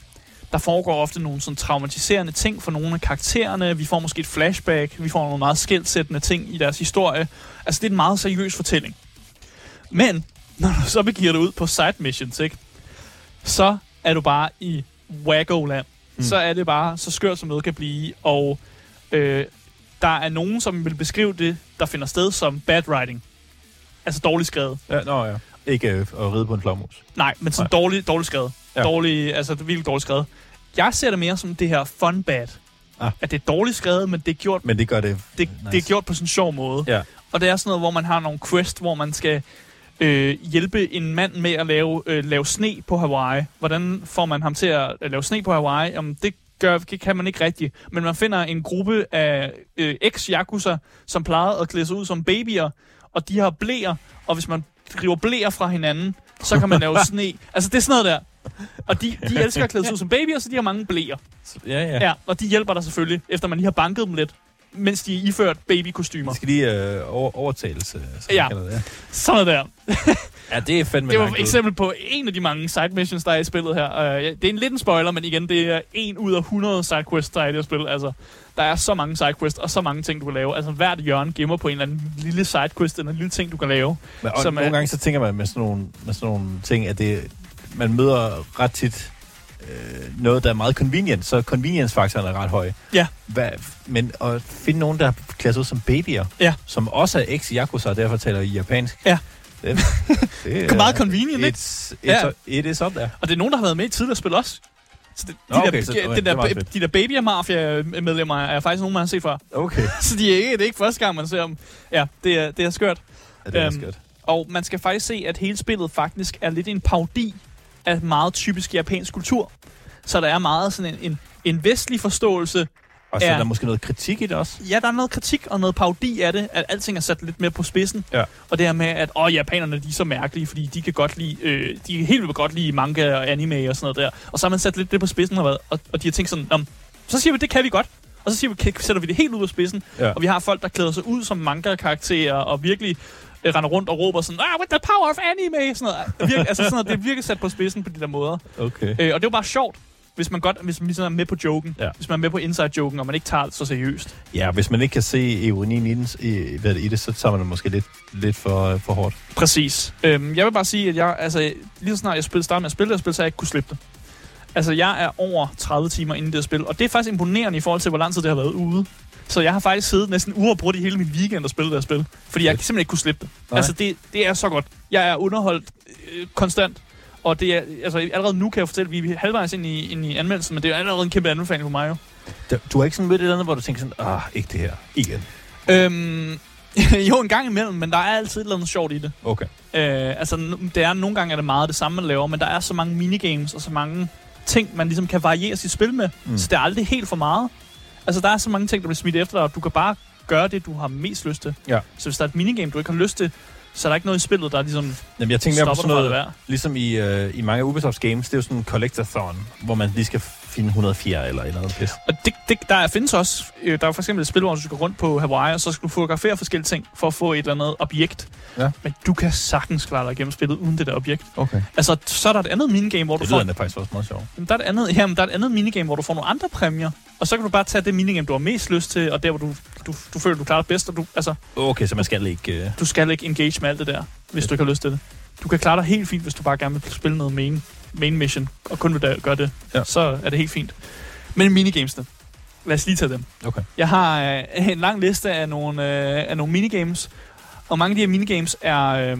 Speaker 1: Der foregår ofte nogle sådan traumatiserende ting for nogle af karaktererne. Vi får måske et flashback. Vi får nogle meget skældsættende ting i deres historie. Altså, det er en meget seriøs fortælling. Men, når du så begiver dig ud på side missions, ikke? så er du bare i. Mm.
Speaker 2: Mm.
Speaker 1: Så er det bare så skørt, som noget kan blive. Og øh, der er nogen, som vil beskrive det, der finder sted som bad writing. Altså dårligt skrevet.
Speaker 2: Ja, nå ja. Ikke øh, at ride på en flagmus.
Speaker 1: Nej, men sådan dårligt, dårligt skrevet. Ja.
Speaker 2: Ja.
Speaker 1: Dårlig, altså det er virkelig dårligt skrevet. Jeg ser det mere som det her fun bad.
Speaker 2: Ah.
Speaker 1: At det er dårligt skrevet, men det er gjort,
Speaker 2: Men det gør det
Speaker 1: det,
Speaker 2: nice.
Speaker 1: det er gjort på sådan en sjov måde.
Speaker 2: Ja.
Speaker 1: Og det er sådan noget, hvor man har nogle quest, hvor man skal øh, hjælpe en mand med at lave, øh, lave sne på Hawaii. Hvordan får man ham til at lave sne på Hawaii? Jamen, det, gør, det kan man ikke rigtigt. Men man finder en gruppe af øh, ex-yakuza, som plejede at klæde sig ud som babyer, og de har blæer, og hvis man river blæer fra hinanden, så kan man lave sne. Altså, det er sådan noget der. Og de, de elsker at klæde sig ud som babyer, så de har mange blæer.
Speaker 2: Ja, ja.
Speaker 1: Ja, og de hjælper dig selvfølgelig, efter man lige har banket dem lidt, mens de er iført babykostymer.
Speaker 2: Det skal lige øh, over, overtagelse. Som
Speaker 1: Ja.
Speaker 2: kalder det.
Speaker 1: Sådan noget der.
Speaker 2: ja, det er fandme
Speaker 1: Det var et eksempel på en af de mange side missions, der er i spillet her. Uh, det er en lidt en spoiler, men igen, det er en ud af 100 sidequests, der er i det her spil. Altså, der er så mange sidequests og så mange ting, du kan lave. Altså, hvert hjørne gemmer på en eller anden lille sidequest, eller en lille ting, du kan lave.
Speaker 2: Men, og
Speaker 1: som
Speaker 2: nogle
Speaker 1: er-
Speaker 2: gange så tænker man med sådan nogle, med sådan nogle ting, at det, man møder ret tit øh, noget, der er meget convenient, så convenience-faktoren er ret høj.
Speaker 1: Ja.
Speaker 2: Hvad, men at finde nogen, der klæder sig ud som babyer,
Speaker 1: Ja.
Speaker 2: som også er ex-yakuza, og derfor taler i japansk,
Speaker 1: Ja.
Speaker 2: Det, det
Speaker 1: er meget convenient, ikke?
Speaker 2: It's, it's
Speaker 1: Ja.
Speaker 2: ja. It is up there.
Speaker 1: Og det er nogen, der har været med i tidligere spil også. Så det, de,
Speaker 2: Nå, okay,
Speaker 1: der,
Speaker 2: så-
Speaker 1: de,
Speaker 2: okay,
Speaker 1: det der,
Speaker 2: det
Speaker 1: de der baby mafia medlemmer er faktisk nogen, man har set før.
Speaker 2: Okay.
Speaker 1: Så de er ikke, det er ikke første gang, man ser dem. Ja, det er, det er skørt.
Speaker 2: Ja, det er
Speaker 1: Øhm,
Speaker 2: skørt.
Speaker 1: Og man skal faktisk se, at hele spillet faktisk er lidt en parodi af meget typisk japansk kultur. Så der er meget sådan en, en, en vestlig forståelse.
Speaker 2: Og så
Speaker 1: ja.
Speaker 2: er der måske noget kritik i det også.
Speaker 1: Ja, der er noget kritik og noget parodi af det, at alting er sat lidt mere på spidsen.
Speaker 2: Ja.
Speaker 1: Og det her med, at åh, japanerne de er så mærkelige, fordi de kan godt lide, øh, de kan helt vildt godt lide manga og anime og sådan noget der. Og så har man sat lidt det på spidsen, og, og, og de har tænkt sådan, Nå, så siger vi, det kan vi godt. Og så siger vi, sætter vi det helt ud af spidsen.
Speaker 2: Ja.
Speaker 1: Og vi har folk, der klæder sig ud som manga-karakterer og virkelig øh, render rundt og råber sådan, ah, with the power of anime, sådan noget. Det virker, altså sådan noget, det er virkelig sat på spidsen på de der måder.
Speaker 2: Okay.
Speaker 1: Øh, og det jo bare sjovt, hvis man godt, hvis man ligesom er med på joken,
Speaker 2: Ja.
Speaker 1: hvis man er med på inside-joken, og man ikke tager det så seriøst.
Speaker 2: Ja, hvis man ikke kan se ironien i, den, i, hvad det, i det, så tager man det måske lidt, lidt for, for hårdt.
Speaker 1: Præcis. Øhm, jeg vil bare sige, at jeg, altså, lige så snart jeg spillede, startede med at spille det spil, så jeg ikke kunne slippe det. Altså, jeg er over 30 timer inde i det spil, og det er faktisk imponerende i forhold til, hvor lang tid det har været ude. Så jeg har faktisk siddet næsten uafbrudt i hele min weekend og spillet det her spil, fordi jeg simpelthen ikke kunne slippe det.
Speaker 2: Nej.
Speaker 1: Altså, det, det er så godt. Jeg er underholdt øh, konstant, og det er, altså, allerede nu kan jeg fortælle, at vi er halvvejs ind i, ind i anmeldelsen, men det er allerede en kæmpe anbefaling for mig jo.
Speaker 2: Du har ikke sådan mødt et eller andet, hvor du tænker sådan, ah, ikke det her. Igen.
Speaker 1: Øhm, jo, en gang imellem, men der er altid et eller andet sjovt i det.
Speaker 2: Okay.
Speaker 1: Øh, altså, det er, nogle gange er det meget det samme, man laver, men der er så mange minigames og så mange ting, man ligesom kan variere sit spil med. Mm. Så det er aldrig helt for meget. Altså, der er så mange ting, der bliver smidt efter dig, og du kan bare gøre det, du har mest lyst til.
Speaker 2: Ja.
Speaker 1: Så hvis der er et minigame, du ikke har lyst til, så er der ikke noget i spillet, der ligesom
Speaker 2: Jamen, jeg tænker mere på sådan
Speaker 1: det
Speaker 2: noget,
Speaker 1: værd.
Speaker 2: ligesom i, øh, i mange Ubisoft games, det er jo sådan en collectathon, hvor man lige skal finde 104 eller et eller andet pis.
Speaker 1: Og det, det, der findes også, øh, der er for eksempel et spil, hvor du skal gå rundt på Hawaii, og så skal du fotografere forskellige ting for at få et eller andet objekt.
Speaker 2: Ja.
Speaker 1: Men du kan sagtens klare dig igennem spillet uden det der objekt.
Speaker 2: Okay.
Speaker 1: Altså, så er der et andet minigame, hvor du
Speaker 2: Det
Speaker 1: får
Speaker 2: lyder da faktisk også meget sjovt.
Speaker 1: Jamen, der er et andet, jamen, der er et andet minigame, hvor du får nogle andre præmier. Og så kan du bare tage det minigame, du har mest lyst til, og der, hvor du, du, du føler, du klarer det bedst. Og du, altså,
Speaker 2: Okay, så man skal ikke... Øh...
Speaker 1: du skal ikke engage med alt det der, hvis du ikke har lyst til det. Du kan klare dig helt fint, hvis du bare gerne vil spille noget main, main mission, og kun vil da gøre det.
Speaker 2: Ja.
Speaker 1: Så er det helt fint. Men minigamesene, lad os lige tage dem.
Speaker 2: Okay.
Speaker 1: Jeg har øh, en lang liste af nogle, øh, af nogle minigames, og mange af de her minigames er, øh,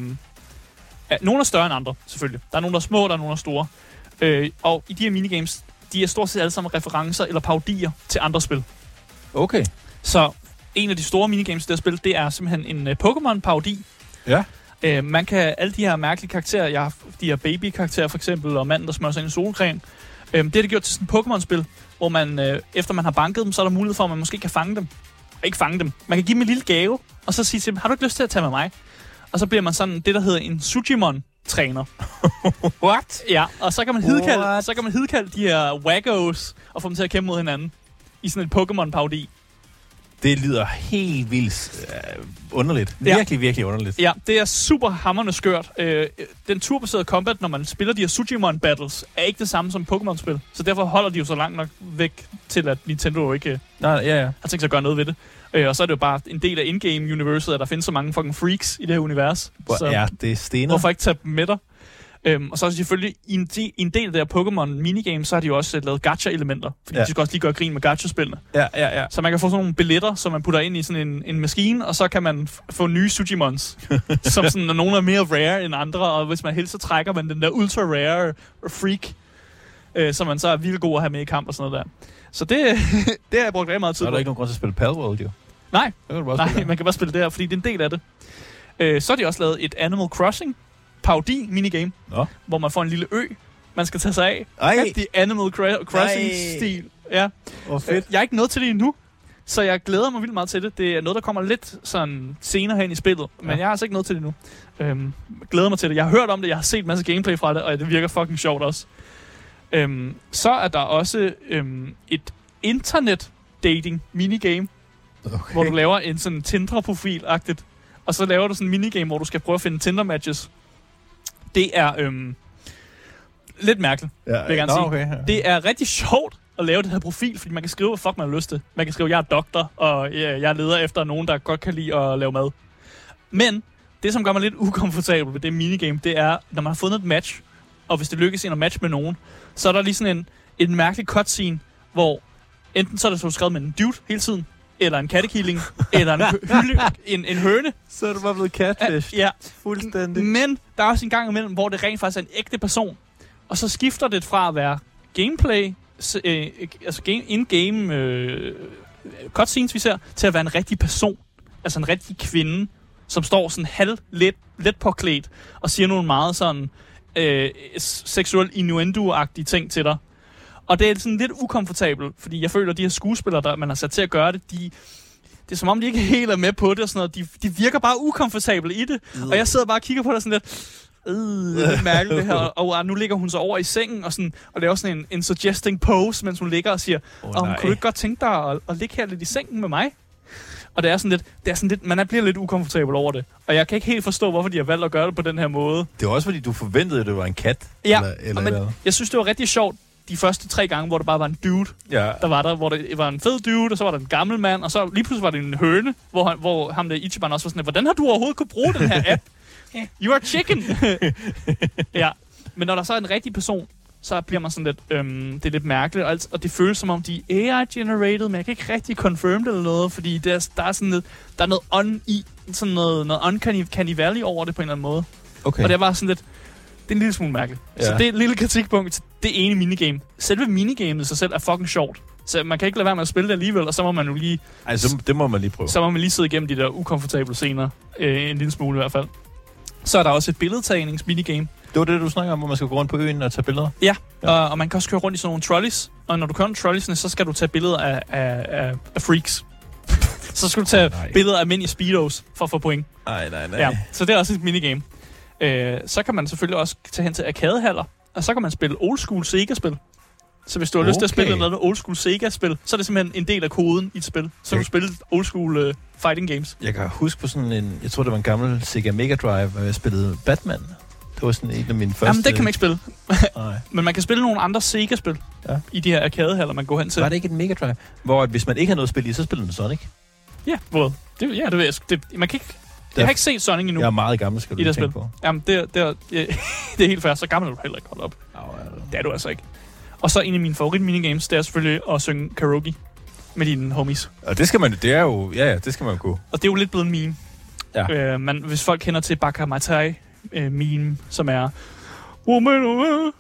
Speaker 1: er... Nogle er større end andre, selvfølgelig. Der er nogle, der er små, der er nogle, der er store. Øh, og i de her minigames, de er stort set alle sammen referencer eller parodier til andre spil.
Speaker 2: Okay.
Speaker 1: Så en af de store minigames i det her spil, det er simpelthen en uh, Pokémon-parodi.
Speaker 2: Ja.
Speaker 1: Øh, man kan, alle de her mærkelige karakterer, jeg har de her baby-karakterer for eksempel, og manden, der smører sig ind i solcreme, øh, det er det gjort til sådan et Pokémon-spil, hvor man, øh, efter man har banket dem, så er der mulighed for, at man måske kan fange dem. Ikke fange dem. Man kan give dem en lille gave, og så sige til dem, har du ikke lyst til at tage med mig? Og så bliver man sådan det, der hedder en Sujimon-træner.
Speaker 2: What?
Speaker 1: Ja, og så kan man hidkalde,
Speaker 2: What?
Speaker 1: så kan man hidkalde de her waggos og få dem til at kæmpe mod hinanden i sådan et Pokémon-parodi.
Speaker 2: Det lyder helt vildt øh, underligt.
Speaker 1: Ja.
Speaker 2: Virkelig, virkelig underligt.
Speaker 1: Ja, det er super hammerende skørt. Øh, den turbaserede combat, når man spiller de her Sujimon battles, er ikke det samme som Pokémon-spil. Så derfor holder de jo så langt nok væk til, at Nintendo ikke
Speaker 2: Nej, ja, ja.
Speaker 1: har tænkt sig at gøre noget ved det. Øh, og så er det jo bare en del af in-game-universet, at der findes så mange fucking freaks i det her univers.
Speaker 2: Hvor
Speaker 1: så
Speaker 2: er det stener?
Speaker 1: hvorfor ikke tage dem med dig? Øhm, og så er selvfølgelig i en, de, i en del af det her Pokémon minigame, så har de jo også øh, lavet gacha-elementer. Fordi
Speaker 2: Ja.
Speaker 1: de skal også lige gøre grin med gacha-spillene.
Speaker 2: Ja, ja, ja.
Speaker 1: Så man kan få sådan nogle billetter, som man putter ind i sådan en, en maskine, og så kan man få nye Sujimons. som sådan, nogle er mere rare end andre, og hvis man helst så trækker man den der ultra rare freak, øh, som man så er vildt god at have med i kamp og sådan noget der. Så det, det har jeg brugt rigtig meget tid
Speaker 2: er
Speaker 1: på.
Speaker 2: der ikke nogen grund til at spille Palworld, jo.
Speaker 1: Nej,
Speaker 2: kan
Speaker 1: nej, man kan bare spille det her, fordi det er en del af det. Øh, så har de også lavet et Animal Crossing parodi minigame,
Speaker 2: Nå.
Speaker 1: hvor man får en lille ø, man skal tage sig af.
Speaker 2: Ej,
Speaker 1: Rigtig Animal Crossing-stil. Ja.
Speaker 2: hvor fedt.
Speaker 1: Jeg er ikke nået til det endnu, så jeg glæder mig vildt meget til det. Det er noget, der kommer lidt sådan senere hen i spillet, men
Speaker 2: Ja.
Speaker 1: jeg har altså ikke nået til det endnu. Øhm, glæder mig til det. Jeg har hørt om det, jeg har set en masse gameplay fra det, og det virker fucking sjovt også. Øhm, så er der også øhm, et internet dating minigame,
Speaker 2: Okay.
Speaker 1: hvor du laver en sådan Tinder-profil-agtigt, og så laver du sådan en minigame, hvor du skal prøve at finde Tinder-matches. Det er øhm, lidt mærkeligt.
Speaker 2: ja,
Speaker 1: jeg gerne
Speaker 2: Nå,
Speaker 1: sige.
Speaker 2: Okay, ja.
Speaker 1: Det er rigtig sjovt at lave det her profil, fordi man kan skrive, hvad fuck man har lyst til. Man kan skrive, jeg er doktor, og jeg leder efter nogen, der godt kan lide at lave mad. Men det, som gør mig lidt ukomfortabel ved det minigame, det er, når man har fundet et match, og hvis det lykkes en at match med nogen, så er der lige sådan en, en mærkelig cutscene, hvor enten så er det så skrevet med en dude hele tiden, eller en kattekilling, eller en, hylde, en, en høne.
Speaker 2: Så er du bare blevet catfish.
Speaker 1: Ja,
Speaker 2: Fuldstændig.
Speaker 1: men der er også en gang imellem, hvor det rent faktisk er en ægte person. Og så skifter det fra at være gameplay, øh, altså game, in-game øh, cutscenes, vi ser, til at være en rigtig person. Altså en rigtig kvinde, som står sådan halv let, let påklædt og siger nogle meget sådan øh, seksuel innuendo-agtige ting til dig. Og det er sådan lidt ukomfortabelt, fordi jeg føler, at de her skuespillere, der man har sat til at gøre det, de, det er som om, de ikke helt er med på det og sådan noget. De, de virker bare ukomfortable i det. Og jeg sidder bare og kigger på det sådan lidt... Øh, det er mærkeligt det her. Og, nu ligger hun så over i sengen og, sådan, og laver sådan en, en suggesting pose, mens hun ligger og siger, oh,
Speaker 2: nej.
Speaker 1: kunne du ikke godt tænke dig at, at ligge her lidt i sengen med mig? Og det er sådan lidt, det er sådan lidt, man er- bliver lidt ukomfortabel over det. Og jeg kan ikke helt forstå, hvorfor de har valgt at gøre det på den her måde.
Speaker 2: Det var også fordi, du forventede, at det var en kat.
Speaker 1: Ja,
Speaker 2: eller, eller,
Speaker 1: men
Speaker 2: eller.
Speaker 1: jeg synes, det var rigtig sjovt de første tre gange, hvor der bare var en dude,
Speaker 2: Ja.
Speaker 1: der var der, hvor det var en fed dude, og så var der en gammel mand, og så lige pludselig var det en høne, hvor, han, hvor ham der Ichiban også var sådan, hvordan har du overhovedet kunne bruge den her app? You are chicken! ja, men når der så er en rigtig person, så bliver man sådan lidt, øhm, det er lidt mærkeligt, og, alt, og det føles som om, de er AI-generated, men jeg kan ikke rigtig confirm det eller noget, fordi der, er- der er sådan lidt, der er noget on i, sådan noget, noget uncanny valley over det på en eller anden måde.
Speaker 2: Okay.
Speaker 1: Og det er bare sådan lidt... Det er en lille smule mærkeligt. Ja. Så det er et lille kritikpunkt til det ene minigame. Selve minigamet i sig selv er fucking sjovt. Så man kan ikke lade være med at spille det alligevel, og så må man jo lige,
Speaker 2: altså, det må man lige prøve.
Speaker 1: så må man lige sidde igennem de der ukomfortable scener. Øh, en lille smule i hvert fald. Så er der også et billedtagningsminigame.
Speaker 2: Det var det, du snakker om, hvor man skal gå rundt på øen og tage billeder.
Speaker 1: Ja,
Speaker 2: Ja.
Speaker 1: Og, og man kan også køre rundt i sådan nogle trolleys. Og når du kører rundt trolleysene, så skal du tage billeder af, af, af, af freaks. så skal du tage
Speaker 2: Nej.
Speaker 1: billeder af mænd i speedos for at få point.
Speaker 2: Nej, nej, nej.
Speaker 1: Ja, så det er også et minigame. Øh, så kan man selvfølgelig også tage hen til arkadehaller, og så kan man spille old school Sega-spil. Så hvis du har okay. lyst til at spille
Speaker 2: Okay.
Speaker 1: noget old school Sega-spil, så er det simpelthen en del af koden i et spil. Så kan du
Speaker 2: Okay.
Speaker 1: spille old school uh, fighting games.
Speaker 2: Jeg kan huske på sådan en, jeg tror det var en gammel Sega Mega Drive, hvor jeg spillede Batman. Det var sådan en af mine første...
Speaker 1: Jamen, det kan man ikke spille.
Speaker 2: Nej.
Speaker 1: Men man kan spille nogle andre Sega-spil
Speaker 2: Ja.
Speaker 1: i de her arkadehaller, man går hen til.
Speaker 2: Var det ikke et Mega Drive? Hvor at hvis man ikke har noget at spille i, så spiller man Sonic.
Speaker 1: Ja, hvor? Det, ja, det ved jeg. Det, man kan ikke... Jeg har ikke set Sonic endnu.
Speaker 2: Jeg er meget gammel, skal du
Speaker 1: I
Speaker 2: lige
Speaker 1: det
Speaker 2: tænke
Speaker 1: spil.
Speaker 2: på.
Speaker 1: Jamen, det, det, ja, det er helt fair. Så gammel er du heller ikke holdt op. Det er du altså ikke. Og så en af mine favorit minigames, det er selvfølgelig at synge karaoke med dine homies.
Speaker 2: Og det skal man, det er jo, ja, ja, det skal man jo kunne.
Speaker 1: Og det er jo lidt blevet en meme.
Speaker 2: Ja.
Speaker 1: Øh, man, hvis folk kender til Baka Matai øh, meme, som er... Woman, woman,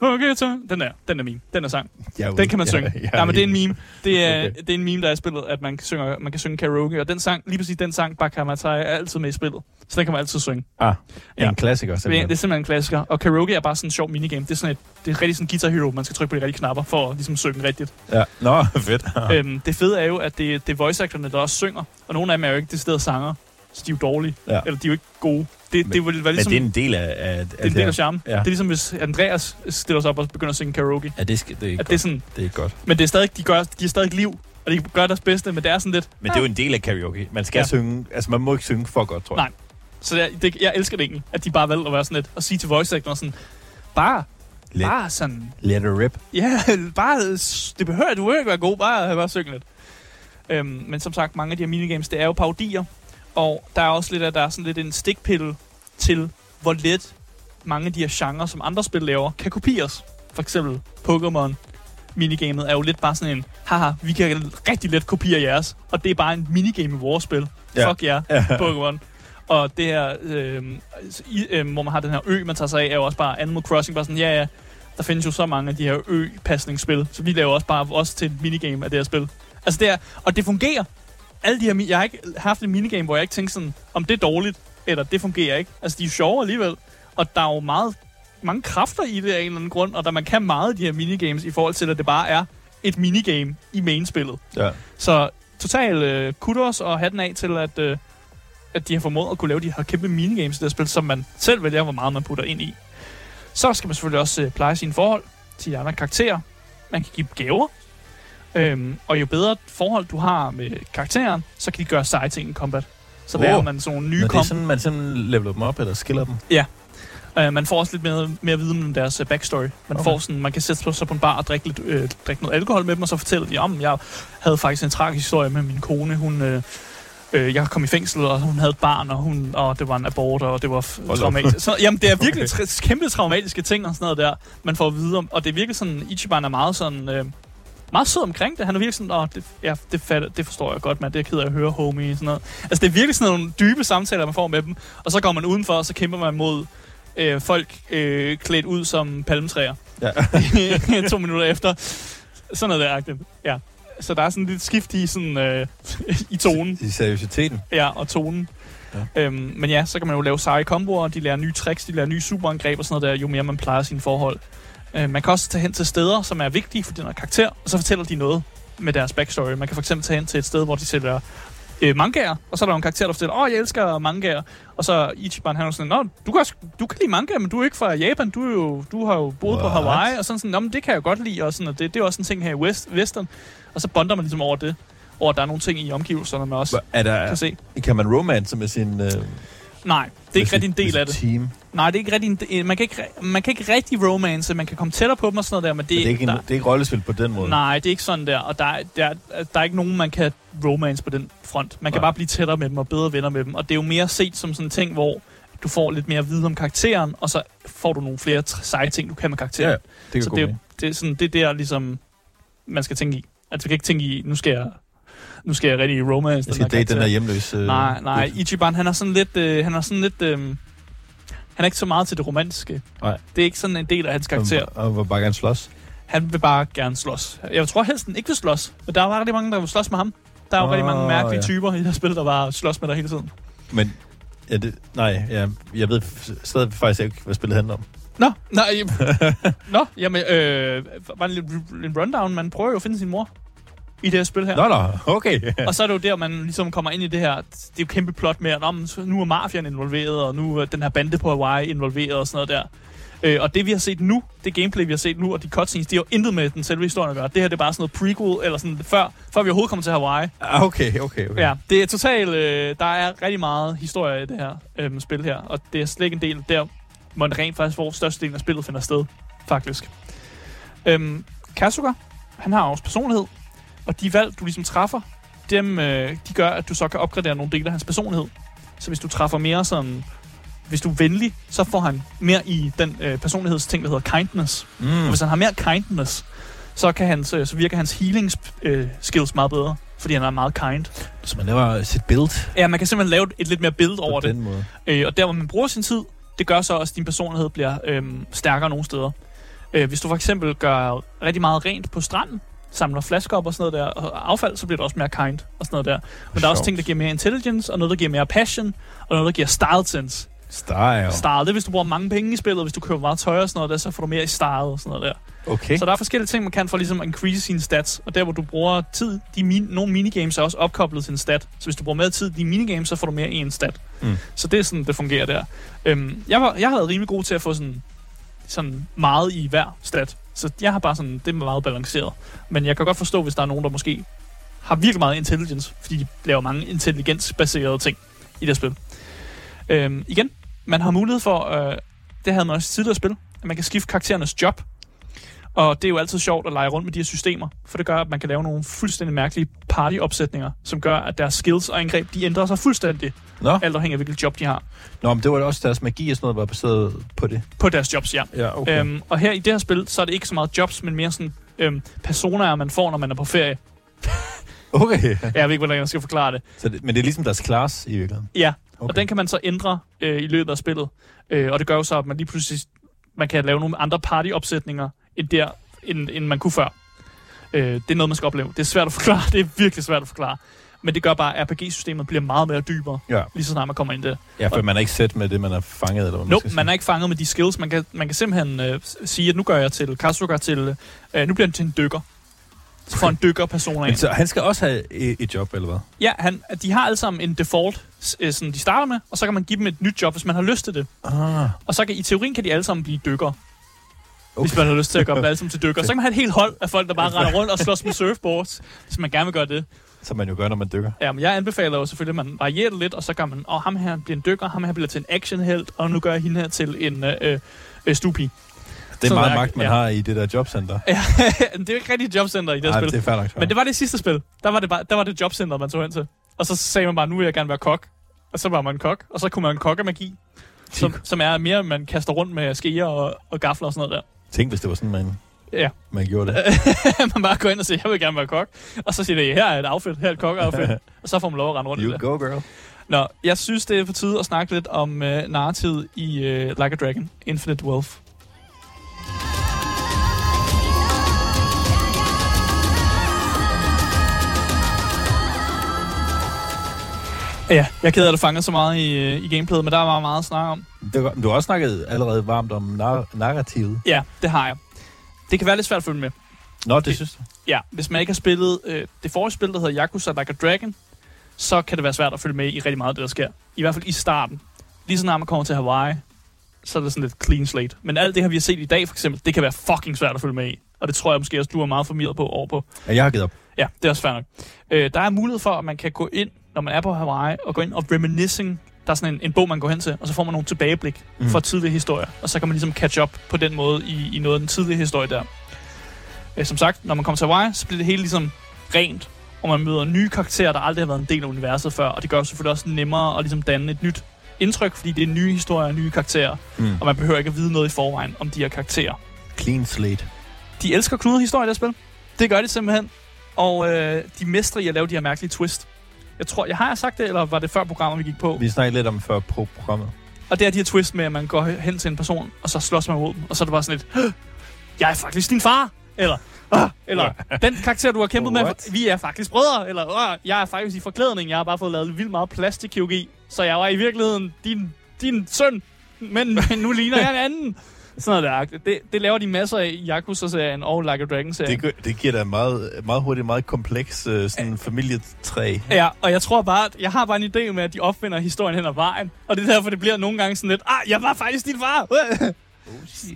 Speaker 1: okay, så- den er, den er meme. Den er sang.
Speaker 2: Jeg
Speaker 1: Den kan man synge.
Speaker 2: Ja,
Speaker 1: Ja, men det er en meme. Det er,
Speaker 2: Okay.
Speaker 1: det er en meme, der er i spillet, at man kan, synge, man kan synge karaoke. Og den sang, lige præcis den sang, Baka Matai, er altid med i spillet. Så den kan man altid synge.
Speaker 2: Ah,
Speaker 1: Ja.
Speaker 2: en klassiker
Speaker 1: er,
Speaker 2: simpelthen.
Speaker 1: det er simpelthen en klassiker. Og karaoke er bare sådan en sjov minigame. Det er sådan et, det er rigtig sådan Guitar Hero. Man skal trykke på de rigtige knapper for at ligesom synge rigtigt.
Speaker 2: Ja. Nå, fedt.
Speaker 1: Øhm, det fede er jo, at det, det er voice actorne, der også synger. Og nogle af dem er jo ikke det sted sanger. Så de er jo dårlige.
Speaker 2: Ja.
Speaker 1: Eller de er jo ikke gode. Det,
Speaker 2: Men-
Speaker 1: det være
Speaker 2: Men
Speaker 1: ligesom...
Speaker 2: det er en del af, af,
Speaker 1: det er en del af charmen.
Speaker 2: Ja.
Speaker 1: Det er ligesom, hvis Andreas stiller sig op og begynder at synge karaoke.
Speaker 2: Ja, det, skal, det, er
Speaker 1: At
Speaker 2: godt.
Speaker 1: det er sådan,
Speaker 2: det er godt.
Speaker 1: men det er stadig, de, gør, de giver stadig liv, og de gør deres bedste, men det er sådan lidt...
Speaker 2: Men det er jo en del af karaoke. Man skal
Speaker 1: Ja.
Speaker 2: synge, altså man må ikke synge for godt, tror jeg.
Speaker 1: Nej. Så jeg, det, jeg elsker det egentlig, at de bare valgte at være sådan lidt, og sige til voice actoren sådan, bare,
Speaker 2: Let,
Speaker 1: bare sådan,
Speaker 2: let it rip.
Speaker 1: Ja, bare, s- det behøver, du ikke være god, bare, bare synge lidt. Øhm, men som sagt, mange af de her minigames, det er jo parodier, og der er også lidt, at der er sådan lidt en stikpille til, hvor let mange af de her genrer, som andre spil laver, kan kopieres. For eksempel Pokémon minigamet er jo lidt bare sådan en, haha, vi kan rigtig let kopiere jeres, og det er bare en minigame i vores spil.
Speaker 2: Ja.
Speaker 1: Fuck jer,
Speaker 2: Ja.
Speaker 1: Pokémon. Og det her, øh, i, øh, hvor man har den her ø, man tager sig af, er jo også bare Animal Crossing, bare sådan, ja ja, der findes jo så mange af de her ø-pasningsspil, så vi laver også bare også til et minigame af det her spil. Altså det er, og det fungerer. Alle de her, jeg har ikke haft en minigame, hvor jeg ikke tænker sådan, om det er dårligt, eller det fungerer ikke. Altså de er sjove alligevel, og der er jo meget, mange kræfter i det af en eller anden grund, og der man kan meget af de her minigames i forhold til, at det bare er et minigame i mainspillet.
Speaker 2: Ja.
Speaker 1: Så total øh, kudos og hatten af til, at, øh, at de har formået at kunne lave de her kæmpe minigames i det her spil, som man selv vælger, hvor meget man putter ind i. Så skal man selvfølgelig også øh, pleje sine forhold til de andre karakterer. Man kan give gaver. Øhm, og jo bedre forhold du har med karakteren, så kan de gøre seje ting i combat. Så lærer man sådan nogle nye
Speaker 2: Når det er sådan, man simpelthen leveler dem op, eller skiller dem.
Speaker 1: Uh, man får også lidt mere, mere viden om deres uh, backstory. Man,
Speaker 2: Okay.
Speaker 1: får sådan, man kan sætte sig- sig på en bar og drikke, lidt, øh, drikke noget alkohol med dem, og så fortælle om, jeg havde faktisk en tragisk historie med min kone. Hun, øh, øh, jeg kom i fængsel, og hun havde et barn, og, hun, og det var en abort, og det var
Speaker 2: Hold
Speaker 1: traumatisk. Så, jamen, det er virkelig
Speaker 2: Okay.
Speaker 1: okay. kæmpe traumatiske ting og sådan noget der, man får at vide om. Og det er virkelig sådan, Ichiban er meget sådan... Øh, meget sød omkring det. Han er virkelig sådan, åh, det, ja, det, fatter, det forstår jeg godt, man. Det er ked af at høre, homie. Sådan noget. Altså, det er virkelig sådan nogle dybe samtaler, man får med dem. Og så går man udenfor, og så kæmper man mod øh, folk øh, klædt ud som palmetræer.
Speaker 2: Ja.
Speaker 1: to minutter efter. Sådan noget der Ja. Så der er sådan lidt skift i, sådan, øh, i tonen.
Speaker 2: I seriøsiteten.
Speaker 1: Ja, og tonen. Ja. Øhm, men ja, så kan man jo lave seje komboer, de lærer nye tricks, de lærer nye superangreb og sådan noget der, jo mere man plejer sine forhold. Øh, man kan også tage hen til steder, som er vigtige for den her karakter, og så fortæller de noget med deres backstory. Man kan for eksempel tage hen til et sted, hvor de sælger øh, mangaer, og så er der en karakter, der fortæller, åh, jeg elsker mangaer. Og så Ichiban, han er sådan, nå, du kan, også, du kan lide manga, men du er ikke fra Japan, du, er jo, du har jo boet What? på Hawaii, og sådan sådan, nå, men det kan jeg godt lide, og, sådan, og det, det er også en ting her i West, Western. Og så bonder man ligesom over det, over at der er nogle ting i omgivelserne, man også
Speaker 2: er der,
Speaker 1: kan se.
Speaker 2: Kan man romance med sin... Øh,
Speaker 1: Nej, det er ikke rigtig en del af det.
Speaker 2: Team?
Speaker 1: Nej, det er ikke rigtig en, man, kan ikke, man kan ikke rigtig romance, man kan komme tættere på dem og sådan noget der, men det,
Speaker 2: men det er ikke,
Speaker 1: der,
Speaker 2: en, det er ikke rollespil på den måde?
Speaker 1: Nej, det er ikke sådan der, og der, der, der er ikke nogen, man kan romance på den front. Man kan nej. bare blive tættere med dem og bedre venner med dem, og det er jo mere set som sådan en ting, hvor du får lidt mere viden om karakteren, og så får du nogle flere seje ting, du kan med karakteren. Ja,
Speaker 2: det kan
Speaker 1: så det, det, er sådan, det er der, ligesom, man skal tænke i. Altså, vi kan ikke tænke i, nu skal jeg nu skal jeg rigtig romance
Speaker 2: jeg skal date den der hjemløse...
Speaker 1: Øh, nej, nej. Ichiban, han er sådan lidt... Øh, han er sådan lidt... Øh, han er ikke så meget til det romantiske.
Speaker 2: Nej.
Speaker 1: Det er ikke sådan en del af hans karakter.
Speaker 2: Og han vil bare gerne slås?
Speaker 1: Han vil bare gerne slås. Jeg tror helst, han ikke vil slås. Men der er rigtig mange, der vil slås med ham. Der er jo oh, rigtig mange mærkelige ja. typer i det spil, der bare slås med dig hele tiden.
Speaker 2: Men, ja, det, nej, ja, jeg ved stadig faktisk ikke, hvad spillet handler om.
Speaker 1: Nå, nej, nå, jamen, øh, bare en, en rundown. Man prøver jo at finde sin mor i det her spil her.
Speaker 2: Nå, nå, okay.
Speaker 1: og så er det jo der, man ligesom kommer ind i det her, det er jo kæmpe plot med, at nu er mafiaen involveret, og nu er den her bande på Hawaii involveret og sådan noget der. Øh, og det vi har set nu, det gameplay vi har set nu, og de cutscenes, de har jo intet med den selve historien at gøre. Det her det er bare sådan noget prequel, eller sådan før, før vi overhovedet kommer til Hawaii.
Speaker 2: Ah, okay, okay, okay.
Speaker 1: Ja, det er totalt, øh, der er rigtig meget historie i det her øh, spil her, og det er slet ikke en del der, hvor det rent faktisk, hvor størstedelen af spillet finder sted, faktisk. Øhm, Kasuga, han har også personlighed, og de valg, du ligesom træffer, dem, øh, de gør, at du så kan opgradere nogle dele af hans personlighed. Så hvis du træffer mere sådan... Hvis du er venlig, så får han mere i den øh, personlighedsting, der hedder kindness. Mm. Og hvis han har mere kindness, så, kan han, så, så virker hans healing øh, skills meget bedre, fordi han er meget kind.
Speaker 2: Så man laver sit build?
Speaker 1: Ja, man kan simpelthen lave et lidt mere build over
Speaker 2: det.
Speaker 1: Måde. Øh, og der, hvor man bruger sin tid, det gør så også, at din personlighed bliver øh, stærkere nogle steder. Øh, hvis du for eksempel gør rigtig meget rent på stranden, samler flasker op og sådan noget der, og affald, så bliver det også mere kind og sådan noget der. Men der er også ting, der giver mere intelligence, og noget, der giver mere passion, og noget, der giver style sense.
Speaker 2: Style.
Speaker 1: Style, det er, hvis du bruger mange penge i spillet, hvis du køber meget tøj og sådan noget der, så får du mere i style og sådan noget der.
Speaker 2: Okay.
Speaker 1: Så der er forskellige ting, man kan for ligesom at increase sine stats, og der, hvor du bruger tid, de min, nogle minigames er også opkoblet til en stat, så hvis du bruger mere tid i minigames, så får du mere i en stat. Mm. Så det er sådan, det fungerer der. Øhm, jeg, var, jeg har været rimelig god til at få sådan, sådan meget i hver stat. Så jeg har bare sådan, det er meget balanceret. Men jeg kan godt forstå, hvis der er nogen, der måske har virkelig meget intelligence, fordi de laver mange intelligensbaserede ting i det spil. Øhm, igen, man har mulighed for, øh, det havde man også tidligere spil, at man kan skifte karakterernes job. Og det er jo altid sjovt at lege rundt med de her systemer, for det gør, at man kan lave nogle fuldstændig mærkelige partyopsætninger, som gør, at deres skills og angreb, de ændrer sig fuldstændig, Nå. alt afhængig af hvilket job de har.
Speaker 2: Nå, men det var også deres magi og sådan noget, var baseret på det?
Speaker 1: På deres jobs, ja.
Speaker 2: ja okay. øhm,
Speaker 1: og her i det her spil, så er det ikke så meget jobs, men mere sådan øhm, personer, man får, når man er på ferie.
Speaker 2: okay.
Speaker 1: jeg ved ikke, hvordan jeg skal forklare det.
Speaker 2: Så det men det er ligesom deres class i virkeligheden?
Speaker 1: Ja, okay. og den kan man så ændre øh, i løbet af spillet. Øh, og det gør jo så, at man lige pludselig man kan lave nogle andre partyopsætninger, end, der, end, end man kunne før. Øh, det er noget, man skal opleve. Det er svært at forklare. Det er virkelig svært at forklare. Men det gør bare, at RPG-systemet bliver meget mere dybere,
Speaker 2: ja.
Speaker 1: lige så snart man kommer ind i det.
Speaker 2: Ja, for og, man er ikke sæt med det, man er fanget, eller hvad
Speaker 1: man, man er ikke fanget med de skills. Man kan, man kan simpelthen øh, sige, at nu gør jeg til Kasuga til, øh, nu bliver han til en dykker. Så får en dykkerperson
Speaker 2: ind. Så han skal også have et, et job, eller hvad?
Speaker 1: Ja, han, de har alle sammen en default, øh, sådan de starter med, og så kan man give dem et nyt job, hvis man har lyst til det.
Speaker 2: Ah.
Speaker 1: Og så kan i teorien kan de alle sammen blive dykker. Okay. Hvis man har lyst til at gøre sammen til dykker. Så kan man have et helt hold af folk, der bare render rundt og slås med surfboards, hvis man gerne vil gøre det.
Speaker 2: Som man jo gør, når man dykker.
Speaker 1: Ja, men jeg anbefaler jo selvfølgelig, at man varierer det lidt, og så gør man, og ham her bliver en dykker, ham her bliver til en actionhelt, og nu gør jeg hende her til en øh, øh, stupi.
Speaker 2: Det er meget magt, man ja. har i det der jobcenter.
Speaker 1: Ja, det er jo ikke rigtig jobcenter i det
Speaker 2: Ej,
Speaker 1: spil.
Speaker 2: det er nok,
Speaker 1: Men det var det sidste spil. Der var det, bare, der var det jobcenter, man tog hen til. Og så sagde man bare, nu vil jeg gerne være kok. Og så var man kok, og så kunne man kokke magi. Som, som er mere, man kaster rundt med skeer og, og gafler og sådan noget der.
Speaker 2: Tænk, hvis det var sådan, man
Speaker 1: Ja.
Speaker 2: man gjorde det.
Speaker 1: man bare går ind og siger, jeg vil gerne være kok. Og så siger det, her er et outfit, her er et kok-outfit. og så får man lov at rende rundt i
Speaker 2: You
Speaker 1: det.
Speaker 2: go, girl.
Speaker 1: Nå, jeg synes, det er på tide at snakke lidt om øh, narrativet i øh, Like a Dragon, Infinite Wealth. Ja, jeg er ked af, at du fanger så meget i, øh, i gameplayet, men der var meget at snakke om.
Speaker 2: Det Du har også snakket allerede varmt om nar- narrativet.
Speaker 1: Ja, det har jeg. Det kan være lidt svært at følge med.
Speaker 2: Nå, det synes du?
Speaker 1: Ja, hvis man ikke har spillet øh, det forrige spil, der hedder Yakuza Like a Dragon, så kan det være svært at følge med i rigtig meget af det, der sker. I hvert fald i starten. Lige så snart man kommer til Hawaii, så er det sådan lidt clean slate. Men alt det her, vi har set i dag for eksempel, det kan være fucking svært at følge med i. Og det tror jeg måske også, du er meget formidlet på over på.
Speaker 2: Ja, jeg har givet op.
Speaker 1: Ja, det er også fair nok. Øh, der er mulighed for, at man kan gå ind, når man er på Hawaii, og gå ind og reminiscing. Der er sådan en, en bog, man går hen til, og så får man nogle tilbageblik
Speaker 2: Mm.
Speaker 1: fra tidligere historier. Og så kan man ligesom catch up på den måde i, i noget af den tidlige historie der. Øh, som sagt, når man kommer til Hawaii, så bliver det hele ligesom rent, og man møder nye karakterer, der aldrig har været en del af universet før. Og det gør selvfølgelig også nemmere at ligesom danne et nyt indtryk, fordi det er nye historier og nye karakterer.
Speaker 2: Mm.
Speaker 1: Og man behøver ikke at vide noget i forvejen om de her karakterer.
Speaker 2: Clean slate.
Speaker 1: De elsker knudehistorier i det spil. Det gør de simpelthen. Og øh, de mestrer i at lave de her mærkelige twist. Jeg tror, jeg har jeg sagt det, eller var det før programmet, vi gik på?
Speaker 2: Vi snakkede lidt om før på programmet.
Speaker 1: Og det er de her twist med, at man går hen til en person, og så slås man mod dem. Og så er det bare sådan lidt, "Åh, jeg er faktisk din far. Eller, ah, eller den karakter, du har kæmpet med,
Speaker 2: What?
Speaker 1: vi er faktisk brødre. Eller, "Åh, jeg er faktisk i forklædning. Jeg har bare fået lavet vildt meget plastikkirurgi. Så jeg var i virkeligheden din, din søn. Men, men nu ligner jeg en anden. Sådan noget der. Det, det laver de masser af i Yakuza-serien og Like a Dragon-serien.
Speaker 2: Det, det giver da meget, meget hurtigt meget kompleks uh, sådan familietræ.
Speaker 1: Ja, og jeg tror bare, at jeg har bare en idé med, at de opfinder historien hen ad vejen. Og det er derfor, det bliver nogle gange sådan lidt, ah, jeg var faktisk din far!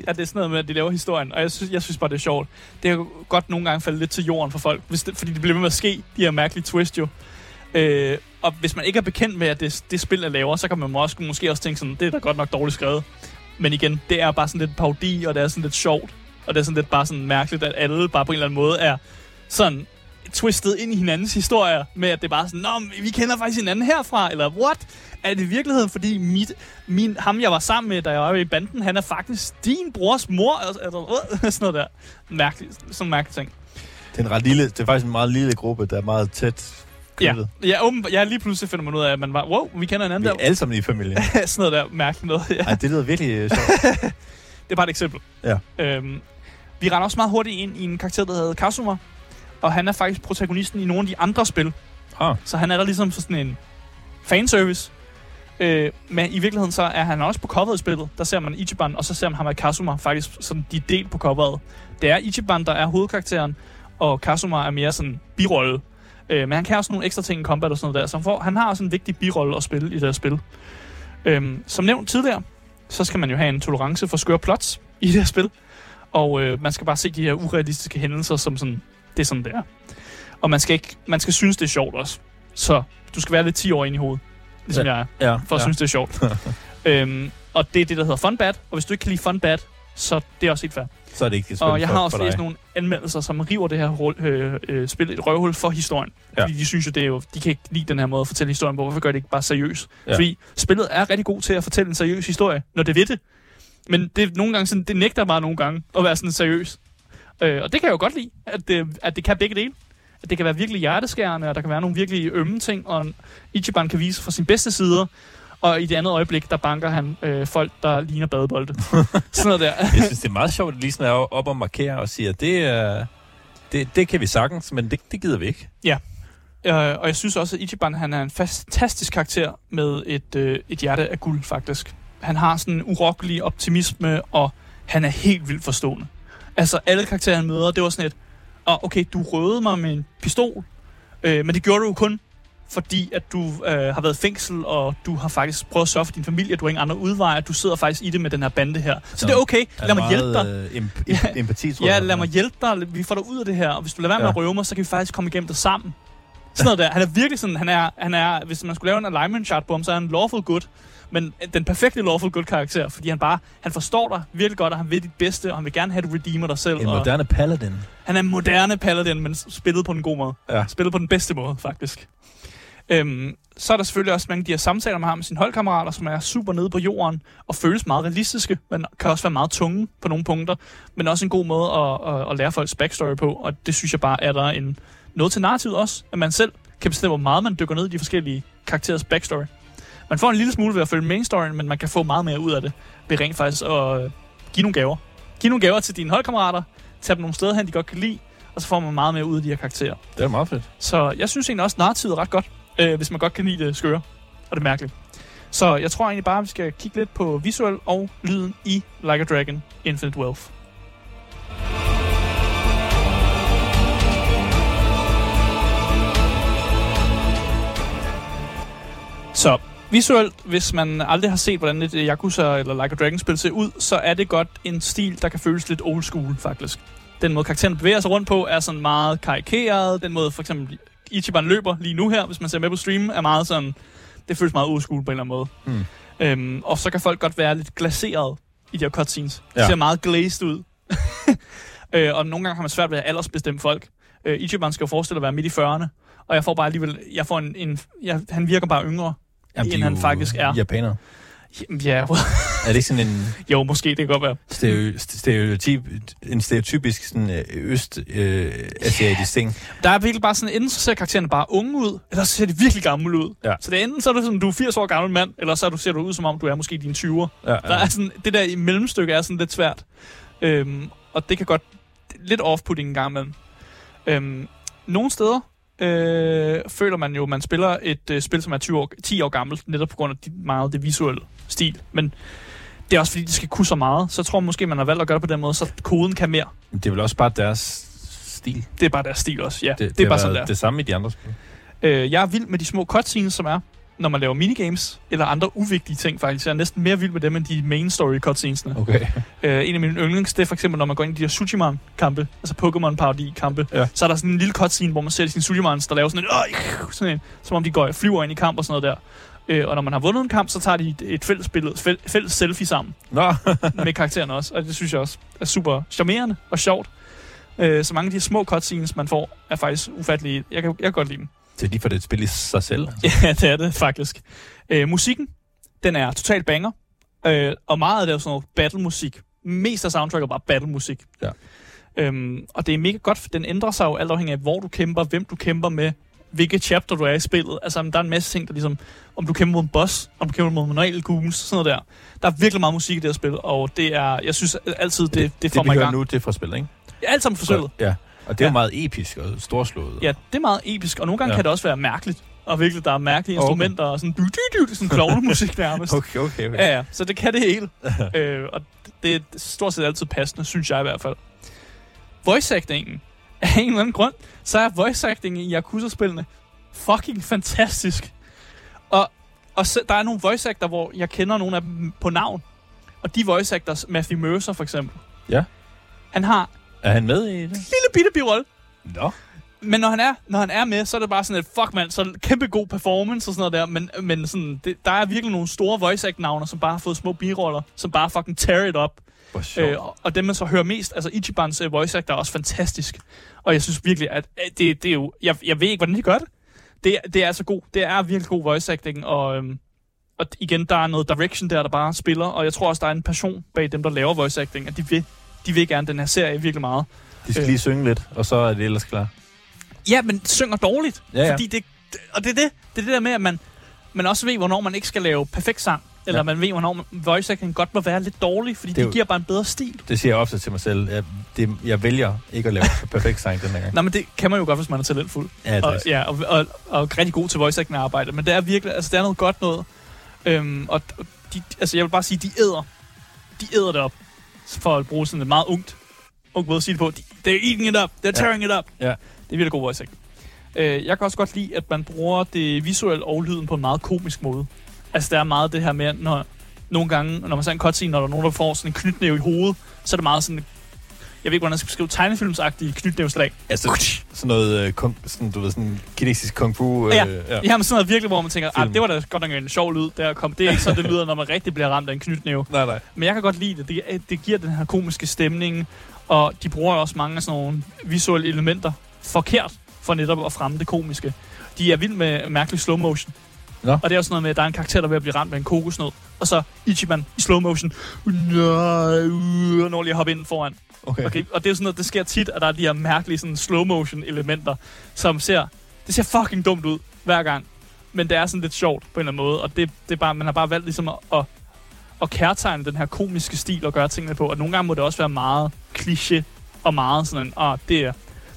Speaker 1: at det er sådan noget med, at de laver historien. Og jeg synes, jeg synes bare, det er sjovt. Det kan godt nogle gange falde lidt til jorden for folk, hvis det, fordi det bliver ved med at ske, de her mærkelige twist jo. Øh, og hvis man ikke er bekendt med, at det, det spil er laver, så kan man også, måske også tænke sådan, det er da godt nok dårligt skrevet. Men igen, det er bare sådan lidt paudi, og det er sådan lidt sjovt. Og det er sådan lidt bare sådan mærkeligt, at alle bare på en eller anden måde er sådan twistet ind i hinandens historier, med at det er bare sådan, Nå, vi kender faktisk hinanden herfra, eller what? Er det i virkeligheden, fordi mit, min, ham, jeg var sammen med, da jeg var i banden, han er faktisk din brors mor, altså, altså, sådan noget der. Mærkeligt, sådan en mærkelig ting.
Speaker 2: Det er, en ret lille, det er faktisk en meget lille gruppe, der er meget tæt
Speaker 1: Ja, ja, åben, ja, lige pludselig finder man ud af, at man var, wow, vi kender
Speaker 2: Vi
Speaker 1: hinanden
Speaker 2: er alle sammen i familien.
Speaker 1: der. sådan noget der mærkeligt noget. Ja.
Speaker 2: Ej, det lyder virkelig øh, sjovt.
Speaker 1: Det er bare et eksempel.
Speaker 2: Ja.
Speaker 1: Øhm, vi render også meget hurtigt ind i en karakter, der hedder Kazuma. Og han er faktisk protagonisten i nogle af de andre spil.
Speaker 2: Ah,
Speaker 1: Så han er der ligesom sådan en fanservice. Øh, men i virkeligheden så er han også på coveret i spillet. Der ser man Ichiban, og så ser man ham og Kazuma faktisk sådan de er delt på coveret. Det er Ichiban, der er hovedkarakteren, og Kazuma er mere sådan birolle. Øh, men han kan også nogle ekstra ting i combat og sådan noget der. Så han, får, han har også en vigtig birolle at spille i det her spil. Øhm, som nævnt tidligere, så skal man jo have en tolerance for skøre plots i det her spil. Og øh, man skal bare se de her urealistiske hændelser som sådan, det er sådan, det er. Og man skal, ikke, man skal synes, det er sjovt også. Så du skal være lidt 10 år ind i hovedet, ligesom
Speaker 2: Ja.
Speaker 1: jeg er,
Speaker 2: ja.
Speaker 1: for at
Speaker 2: ja.
Speaker 1: synes, det er sjovt. øhm, og det er det, der hedder Fun Bad. Og hvis du ikke kan lide Fun Bad, så det er også helt fair.
Speaker 2: Så er det ikke det spil
Speaker 1: Og jeg
Speaker 2: for,
Speaker 1: har også læst nogle anmeldelser, som river det her hul, øh, øh, spil et røvhul for historien.
Speaker 2: Ja.
Speaker 1: Fordi de synes jo, det er jo, de kan ikke lide den her måde at fortælle historien på. Hvorfor gør det ikke bare seriøs?
Speaker 2: Ja.
Speaker 1: Fordi spillet er rigtig god til at fortælle en seriøs historie, når det ved det. Men det, nogle gange sådan, det nægter bare nogle gange at være sådan seriøs. Øh, og det kan jeg jo godt lide, at det, at det kan begge dele. At det kan være virkelig hjerteskærende, og der kan være nogle virkelig ømme ting, og Ichiban kan vise fra sin bedste sider. Og i det andet øjeblik, der banker han øh, folk, der ligner badebolde. sådan noget der.
Speaker 2: Jeg synes, det er meget sjovt, at lige sådan er op og markere og siger, det, er, det, det kan vi sagtens, men det, det gider vi ikke.
Speaker 1: Øh, og jeg synes også, at Ichiban han er en fantastisk karakter med et, øh, et hjerte af guld, faktisk. Han har sådan en urokkelig optimisme, og han er helt vildt forstående. Altså, alle karakterer, han møder, det var sådan et, oh, okay, du røvede mig med en pistol, øh, men det gjorde du jo kun, fordi at du øh, har været i fængsel, og du har faktisk prøvet at sørge for din familie, du har ingen andre udveje, du sidder faktisk i det med den her bande her. Så det er okay, lad mig hjælpe dig.
Speaker 2: Øh, emp-
Speaker 1: Ja.
Speaker 2: em- empati, tror
Speaker 1: Ja,
Speaker 2: jeg.
Speaker 1: lad mig hjælpe dig. Vi får dig ud af det her. Og hvis du lader være med
Speaker 2: Ja.
Speaker 1: at røve mig, så kan vi faktisk komme igennem det sammen. Sådan noget der. Han er virkelig sådan, han er, han er, hvis man skulle lave en alignment chart på ham, så er han lawful good. Men den perfekte lawful good karakter, fordi han bare, han forstår dig virkelig godt, og han vil dit bedste, og han vil gerne have, at du redeemer dig selv.
Speaker 2: En
Speaker 1: og
Speaker 2: moderne paladin.
Speaker 1: han er en moderne paladin, men spillet på en god måde.
Speaker 2: Ja.
Speaker 1: Spillet på den bedste måde, faktisk. Øhm, så er der selvfølgelig også mange af de her samtaler, man har med sine holdkammerater, som er super nede på jorden og føles meget realistiske, men kan også være meget tunge på nogle punkter, men også en god måde at, at, at lære folks backstory på, og det synes jeg bare er der en, noget til narrativet også, at man selv kan bestemme, hvor meget man dykker ned i de forskellige karakterers backstory. Man får en lille smule ved at følge main storyen, men man kan få meget mere ud af det ved rent faktisk at øh, give nogle gaver. Giv nogle gaver til dine holdkammerater, tage dem nogle steder hen, de godt kan lide, og så får man meget mere ud af de her karakterer.
Speaker 2: Det er meget fedt.
Speaker 1: Så jeg synes egentlig også, at narrativet er ret godt, øh, hvis man godt kan lide det skøre og det mærkelige. Så jeg tror egentlig bare, at vi skal kigge lidt på visuel og lyden i Like a Dragon Infinite Wealth. Så visuelt, hvis man aldrig har set, hvordan et øh, Yakuza eller Like a Dragon-spil ser ud, så er det godt en stil, der kan føles lidt old school, faktisk. Den måde, karakteren bevæger sig rundt på, er sådan meget karikeret. Den måde, for eksempel Ichiban løber lige nu her, hvis man ser med på streamen, er meget sådan... Det føles meget old school på en eller anden måde.
Speaker 2: Mm.
Speaker 1: Øhm, og så kan folk godt være lidt glaseret i de her cutscenes. Det
Speaker 2: Ja.
Speaker 1: ser meget glazed ud. øh, og nogle gange har man svært ved at aldersbestemme folk. Øh, Ichiban skal jo forestille at være midt i 40'erne, og jeg får bare alligevel, jeg får en, en jeg, han virker bare yngre,
Speaker 2: Jamen,
Speaker 1: end han faktisk er.
Speaker 2: Japaner.
Speaker 1: Ja,
Speaker 2: Er det ikke sådan en
Speaker 1: jo, måske, det kan godt være.
Speaker 2: stereo, stereotyp, en stereotypisk sådan, øh, øst-asiatisk ting?
Speaker 1: Der er virkelig bare sådan, enten så ser karaktererne bare unge ud, eller så ser de virkelig gamle ud.
Speaker 2: Ja.
Speaker 1: Så det er enten så er du sådan, du er 80 år gammel mand, eller så er du, ser du ud som om, du er måske i dine 20'er.
Speaker 2: Ja,
Speaker 1: Der er sådan, det der i mellemstykke er sådan lidt svært. Øhm, og det kan godt lidt off-putting en gang imellem. Øhm, nogle steder øh, føler man jo, at man spiller et øh, spil, som er 20 år, 10 år gammelt, netop på grund af de, meget det visuelle stil. Men det er også fordi, det skal kunne så meget. Så jeg tror måske, man har valgt at gøre det på den måde, så koden kan mere.
Speaker 2: Det er vel også bare deres stil.
Speaker 1: Det er bare deres stil også, ja.
Speaker 2: Det,
Speaker 1: Det, det er bare sådan der.
Speaker 2: det samme i de andre spil.
Speaker 1: Øh, jeg er vild med de små cutscenes, som er, når man laver minigames, eller andre uvigtige ting faktisk. Jeg er næsten mere vild med dem, end de main story cutscenesene.
Speaker 2: Okay.
Speaker 1: Øh, en af mine yndlings, det er for eksempel, når man går ind i de her Sujiman-kampe, altså Pokémon-parodi-kampe,
Speaker 2: Ja.
Speaker 1: så er der sådan en lille cutscene, hvor man ser sine Sujimans, der laver sådan en, øh, sådan en, som om de går flyver ind i kamp og sådan noget der. Øh, og når man har vundet en kamp, så tager de et, et fælles, billede, fæl, fælles selfie sammen
Speaker 2: Nå,
Speaker 1: med karaktererne også, og det synes jeg også er super charmerende og sjovt. Øh, så mange af de små cutscenes, man får, er faktisk ufattelige. Jeg kan, jeg kan godt lide dem.
Speaker 2: Det er lige for det et spil i sig selv. Altså.
Speaker 1: Ja, det er det faktisk. Øh, musikken, den er totalt banger. Øh, og meget af det er sådan noget battle-musik. Mest af soundtracket er bare battle-musik.
Speaker 2: Ja.
Speaker 1: Øhm, og det er mega godt, for den ændrer sig jo alt afhængig af, hvor du kæmper, hvem du kæmper med, hvilke chapter du er i spillet. Altså, der er en masse ting, der ligesom, om du kæmper mod en boss, om du kæmper mod manuelle ghouls, sådan noget der. Der er virkelig meget musik i det her spil, og det er, jeg synes altid, det, det, det får
Speaker 2: det,
Speaker 1: mig i gang.
Speaker 2: nu, det er fra spillet, ikke?
Speaker 1: Alt sammen forsølvet.
Speaker 2: Ja. Og det er
Speaker 1: Ja.
Speaker 2: jo meget episk og storslået.
Speaker 1: Ja, det er meget episk, og nogle gange
Speaker 2: Ja.
Speaker 1: kan det også være mærkeligt. Og virkelig, der er mærkelige
Speaker 2: Okay.
Speaker 1: instrumenter, og sådan, du, du, du, sådan klovnemusik nærmest.
Speaker 2: Okay, okay, okay.
Speaker 1: Ja, ja, så det kan det hele. øh, og det er stort set altid passende, synes jeg i hvert fald. Voice actingen, af en eller anden grund, så er voice acting i Yakuza-spillene fucking fantastisk. Og, og så, der er nogle voice actor, hvor jeg kender nogle af dem på navn. Og de voice actors, Matthew Mercer for eksempel,
Speaker 2: Ja.
Speaker 1: han har
Speaker 2: Er han med i det?
Speaker 1: lille bitte birolle.
Speaker 2: Nå.
Speaker 1: Men når han, er, når han er med, så er det bare sådan et, fuck mand, så kæmpe god performance og sådan noget der. Men, men sådan, det, der er virkelig nogle store voice act navne, som bare har fået små biroller, som bare fucking tear it up. Øh, og- dem man så hører mest, altså Ichibans uh, voice act er også fantastisk. Og jeg synes virkelig, at øh, det, det er jo, jeg, jeg ved ikke, hvordan de gør det. Det, det er altså god. Det er virkelig god voice acting, og, øhm, og igen, der er noget direction der, der bare spiller, og jeg tror også, der er en passion bag dem, der laver voice acting, at de vil, de vil gerne den her serie virkelig meget.
Speaker 2: De skal
Speaker 1: øh.
Speaker 2: lige synge lidt, og så er det ellers klar.
Speaker 1: Ja, men synger dårligt.
Speaker 2: Ja, ja.
Speaker 1: Fordi det, og det er det, det er det der med, at man, man også ved, hvornår man ikke skal lave perfekt sang. Eller
Speaker 2: Ja.
Speaker 1: man ved, hvornår man- voice acting godt må være lidt dårlig, fordi
Speaker 2: Det
Speaker 1: det,
Speaker 2: er jo-
Speaker 1: giver bare en bedre stil.
Speaker 2: Det siger jeg ofte til mig selv. Jeg, det, jeg vælger ikke at lave perfekt sang den her gang.
Speaker 1: Nej, men det kan man jo godt, hvis man er talentfuld.
Speaker 2: Ja, det er
Speaker 1: og, ja, og, og, og rigtig god til voice acting arbejde. Men det er virkelig, altså det er noget godt noget. Øhm, og og de, altså jeg vil bare sige, de æder, de æder det op, for at bruge sådan et meget ungt, ungt måde at sige det på. They're eating it up, they're tearing it up.
Speaker 2: Ja.
Speaker 1: Det er virkelig god voice acting. Øh, jeg kan også godt lide, at man bruger det visuelle og lyden på en meget komisk måde. Altså der er meget det her med, når nogle gange, når man ser en cutscene, når der er nogen, der får sådan en knytnæve i hovedet, så er det meget sådan, jeg ved ikke, hvordan jeg skal beskrive tegnefilmsagtige knytnæveslag.
Speaker 2: Altså, sådan noget, øh, kung, sådan, du ved, sådan kinesisk kung fu. Øh,
Speaker 1: Ja. Ja, men sådan noget virkelig, hvor man tænker, ah, det var da godt nok en sjov lyd, der kom. Det er ikke sådan, det lyder, når man rigtig bliver ramt af en knytnæve.
Speaker 2: Nej, nej.
Speaker 1: Men jeg kan godt lide det. det. Det giver den her komiske stemning, og de bruger også mange af sådan nogle visuelle elementer forkert for netop at fremme det komiske. De er vild med mærkelig slow motion.
Speaker 2: Nå.
Speaker 1: Og det er sådan noget med, at der er en karakter, der er ved at blive ramt med en kokosnød. Og så Ichiban i slow motion. Nej, uh, når lige at hoppe ind foran.
Speaker 2: Okay.
Speaker 1: Okay, og det er sådan noget, det sker tit, at der er de her mærkelige sådan slow motion elementer, som ser, det ser fucking dumt ud hver gang. Men det er sådan lidt sjovt på en eller anden måde, og det, det er bare, man har bare valgt ligesom at, at, at kærtegne den her komiske stil og gøre tingene på. Og nogle gange må det også være meget kliché og meget sådan en, ah, det er,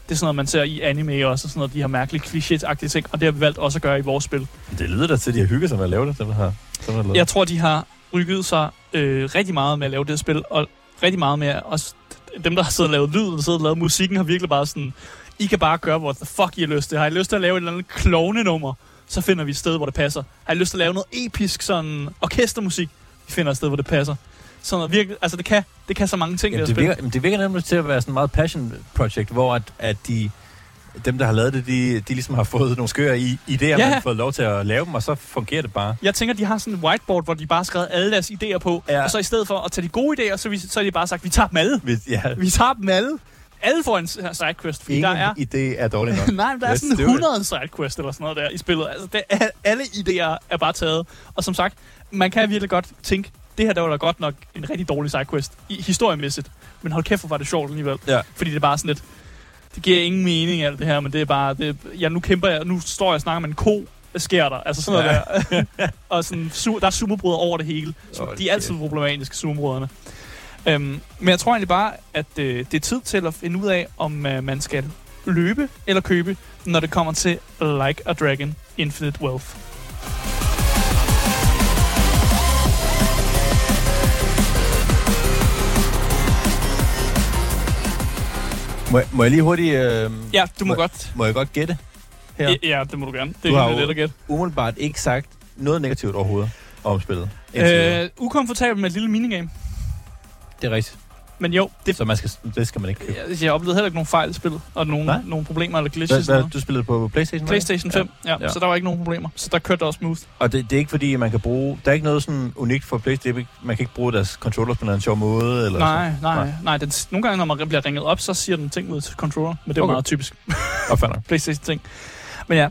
Speaker 1: det er sådan noget, man ser i anime også, og sådan noget, de her mærkelige kliché-agtige ting, og det har vi valgt også at gøre i vores spil.
Speaker 2: Det lyder da til, at de har hygget sig med at lave det, dem der har, dem, der.
Speaker 1: Jeg tror, de har rykket sig øh, rigtig meget med at lave det spil, og rigtig meget med at også dem, der har siddet og lavet lyden og siddet og lavet musikken, har virkelig bare sådan, I kan bare gøre, what the fuck I har lyst til. Har I lyst til at lave et eller andet klovnenummer, så finder vi et sted, hvor det passer. Har I lyst til at lave noget episk sådan orkestermusik, vi finder et sted, hvor det passer. Sådan noget virkelig, altså det kan, det kan så mange ting,
Speaker 2: Jamen,
Speaker 1: det,
Speaker 2: det, virker, det virker nemlig til at være sådan meget passion project, hvor at, at de, dem, der har lavet det, de, de ligesom har fået nogle skøre i, idéer,
Speaker 1: Ja.
Speaker 2: man har fået lov til at lave dem, og så fungerer det bare.
Speaker 1: Jeg tænker, de har sådan en whiteboard, hvor de bare har skrevet alle deres idéer på,
Speaker 2: Ja.
Speaker 1: og så i stedet for at tage de gode idéer, så, vi, så har de bare sagt, vi tager dem alle.
Speaker 2: Hvis, ja,
Speaker 1: Vi tager dem alle. Alle får en sidequest, fordi
Speaker 2: ingen
Speaker 1: der er
Speaker 2: idé er dårlig nok.
Speaker 1: Nej, men der er
Speaker 2: Let's
Speaker 1: sådan
Speaker 2: do it.
Speaker 1: 100 sidequests eller sådan noget der i spillet. Altså, det er, alle idéer er bare taget. Og som sagt, man kan virkelig godt tænke, det her der var da godt nok en rigtig dårlig sidequest, i, historiemæssigt. Men hold kæft, hvor var det sjovt alligevel.
Speaker 2: Ja.
Speaker 1: Fordi det er bare sådan lidt, det giver ingen mening alt det her, men det er bare, det, ja, nu kæmper jeg, nu står jeg og snakker med en ko, hvad sker der? Altså sådan noget der. og sådan, su- der er sumobrødre over det hele. Så
Speaker 2: Hold
Speaker 1: de er altid problematiske, sumobrødrene. Øhm, men jeg tror egentlig bare, at øh, det er tid til at finde ud af, om øh, man skal løbe eller købe, når det kommer til Like a Dragon Infinite Wealth.
Speaker 2: Må, jeg- må jeg lige hurtigt... Øh,
Speaker 1: Ja, du må
Speaker 2: Må-
Speaker 1: godt.
Speaker 2: Må jeg godt gætte? Her.
Speaker 1: Ja, ja, det må du gerne. Det
Speaker 2: Du
Speaker 1: er lidt let at gætte.
Speaker 2: Umiddelbart ikke sagt noget negativt overhovedet om spillet.
Speaker 1: Øh, ukomfortabel med et lille minigame.
Speaker 2: det er rigtigt.
Speaker 1: Men jo, det,
Speaker 2: Så man skal, det skal man ikke købe.
Speaker 1: jeg, jeg oplevede heller ikke nogen fejl i spillet, og nogen,
Speaker 2: Nej.
Speaker 1: nogen problemer eller
Speaker 2: Hvad,
Speaker 1: glitches.
Speaker 2: hvad,
Speaker 1: noget.
Speaker 2: du spillede på Playstation?
Speaker 1: PlayStation 5, ja. ja.
Speaker 2: Ja.
Speaker 1: Så der var ikke nogen problemer. Så der kørte det også smooth.
Speaker 2: Og det, det er ikke fordi, man kan bruge... Der er ikke noget sådan unikt for Playstation. Man kan ikke bruge deres controllers på en sjov måde. Eller
Speaker 1: Nej,
Speaker 2: sådan.
Speaker 1: nej, nej. Den, nogle gange, når man bliver ringet op, så siger den ting ud til controller. Men det er
Speaker 2: Okay.
Speaker 1: meget typisk
Speaker 2: Opfatter.
Speaker 1: PlayStation-ting. Men ja,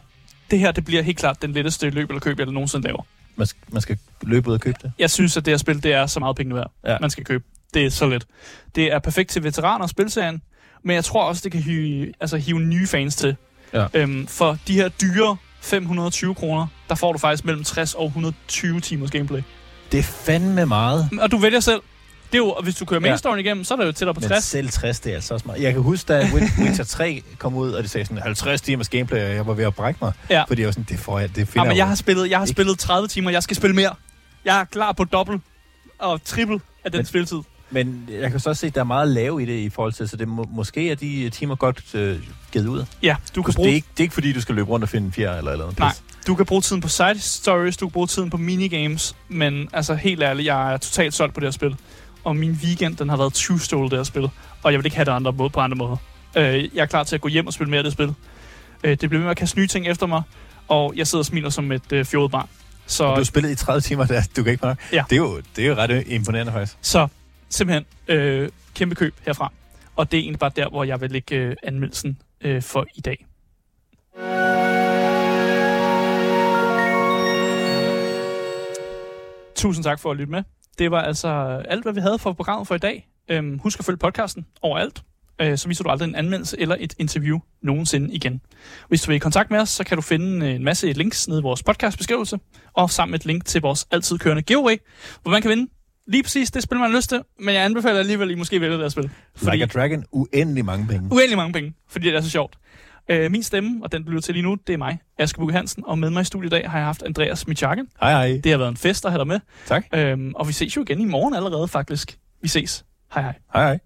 Speaker 1: det her det bliver helt klart den letteste løb eller køb, jeg nogensinde laver.
Speaker 2: Man, skal, man skal løbe ud og købe det.
Speaker 1: Jeg synes, at det her spil, det er så meget penge værd,
Speaker 2: Ja.
Speaker 1: man skal købe. Det er så let. Det er perfekt til veteraner spilserien, men jeg tror også, det kan hive, altså, hive nye fans til.
Speaker 2: Ja.
Speaker 1: Øhm, for de her dyre 520 kroner, der får du faktisk mellem 60 og 120 timers gameplay.
Speaker 2: Det er fandme meget.
Speaker 1: Og du vælger selv. Det er jo, og hvis du kører main
Speaker 2: Ja.
Speaker 1: igennem, så er det jo tættere på
Speaker 2: Men
Speaker 1: 60.
Speaker 2: selv 60, det er altså også meget. Jeg kan huske, da Witcher 3 kom ud, og det sagde sådan 50 timers gameplay, og jeg var ved at brække mig.
Speaker 1: Ja.
Speaker 2: Fordi jeg var sådan, det får jeg, det
Speaker 1: Ja,
Speaker 2: finder
Speaker 1: men jeg har spillet, jeg har spillet 30 timer, jeg skal spille mere. Jeg er klar på dobbelt og triple af den
Speaker 2: Men-
Speaker 1: spilletid.
Speaker 2: Men jeg kan så også se, at der er meget lave i det i forhold til, så det må, måske er de timer godt øh, givet ud.
Speaker 1: Ja, du kan
Speaker 2: Det
Speaker 1: bruge
Speaker 2: er, ikke, det er ikke fordi, du skal løbe rundt og finde en fjer eller eller andet.
Speaker 1: Nej. Du kan bruge tiden på side stories, du kan bruge tiden på minigames, men altså helt ærligt, jeg er totalt solgt på det her spil. Og min weekend, den har været 20 stål det her spil, og jeg vil ikke have det andre måde, på andre måder. Øh, jeg er klar til at gå hjem og spille mere af det spil. Øh, det bliver med at kaste nye ting efter mig, og jeg sidder og smiler som et øh, fjollet barn. Så,
Speaker 2: Du har spillet i 30 timer, der, du kan ikke nok.
Speaker 1: Ja.
Speaker 2: Det er, jo, det er jo ret imponerende faktisk.
Speaker 1: så simpelthen øh, kæmpe køb herfra. Og det er egentlig bare der, hvor jeg vil lægge øh, anmeldelsen øh, for i dag. Tusind tak for at lytte med. Det var altså øh, alt, hvad vi havde for programmet for i dag. Øhm, husk at følge podcasten overalt, øh, så viser du aldrig en anmeldelse eller et interview nogensinde igen. Hvis du vil i kontakt med os, så kan du finde øh, en masse links nede i vores podcastbeskrivelse, og sammen med et link til vores altid kørende giveaway, hvor man kan vinde lige præcis det spil, man har lyst til, men jeg anbefaler alligevel, at I måske vælger det her spil.
Speaker 2: Fordi... Like a Dragon, uendelig mange penge.
Speaker 1: Uendelig mange penge, fordi det er så sjovt. Øh, min stemme, og den du lytter til lige nu, det er mig, Aske Bukke Hansen, og med mig i studiet i dag har jeg haft Andreas Michakken.
Speaker 2: Hej hej.
Speaker 1: Det har været en fest at have dig med,
Speaker 2: Tak.
Speaker 1: øhm, og vi ses jo igen i morgen allerede faktisk. Vi ses. Hej hej.
Speaker 2: Hej hej.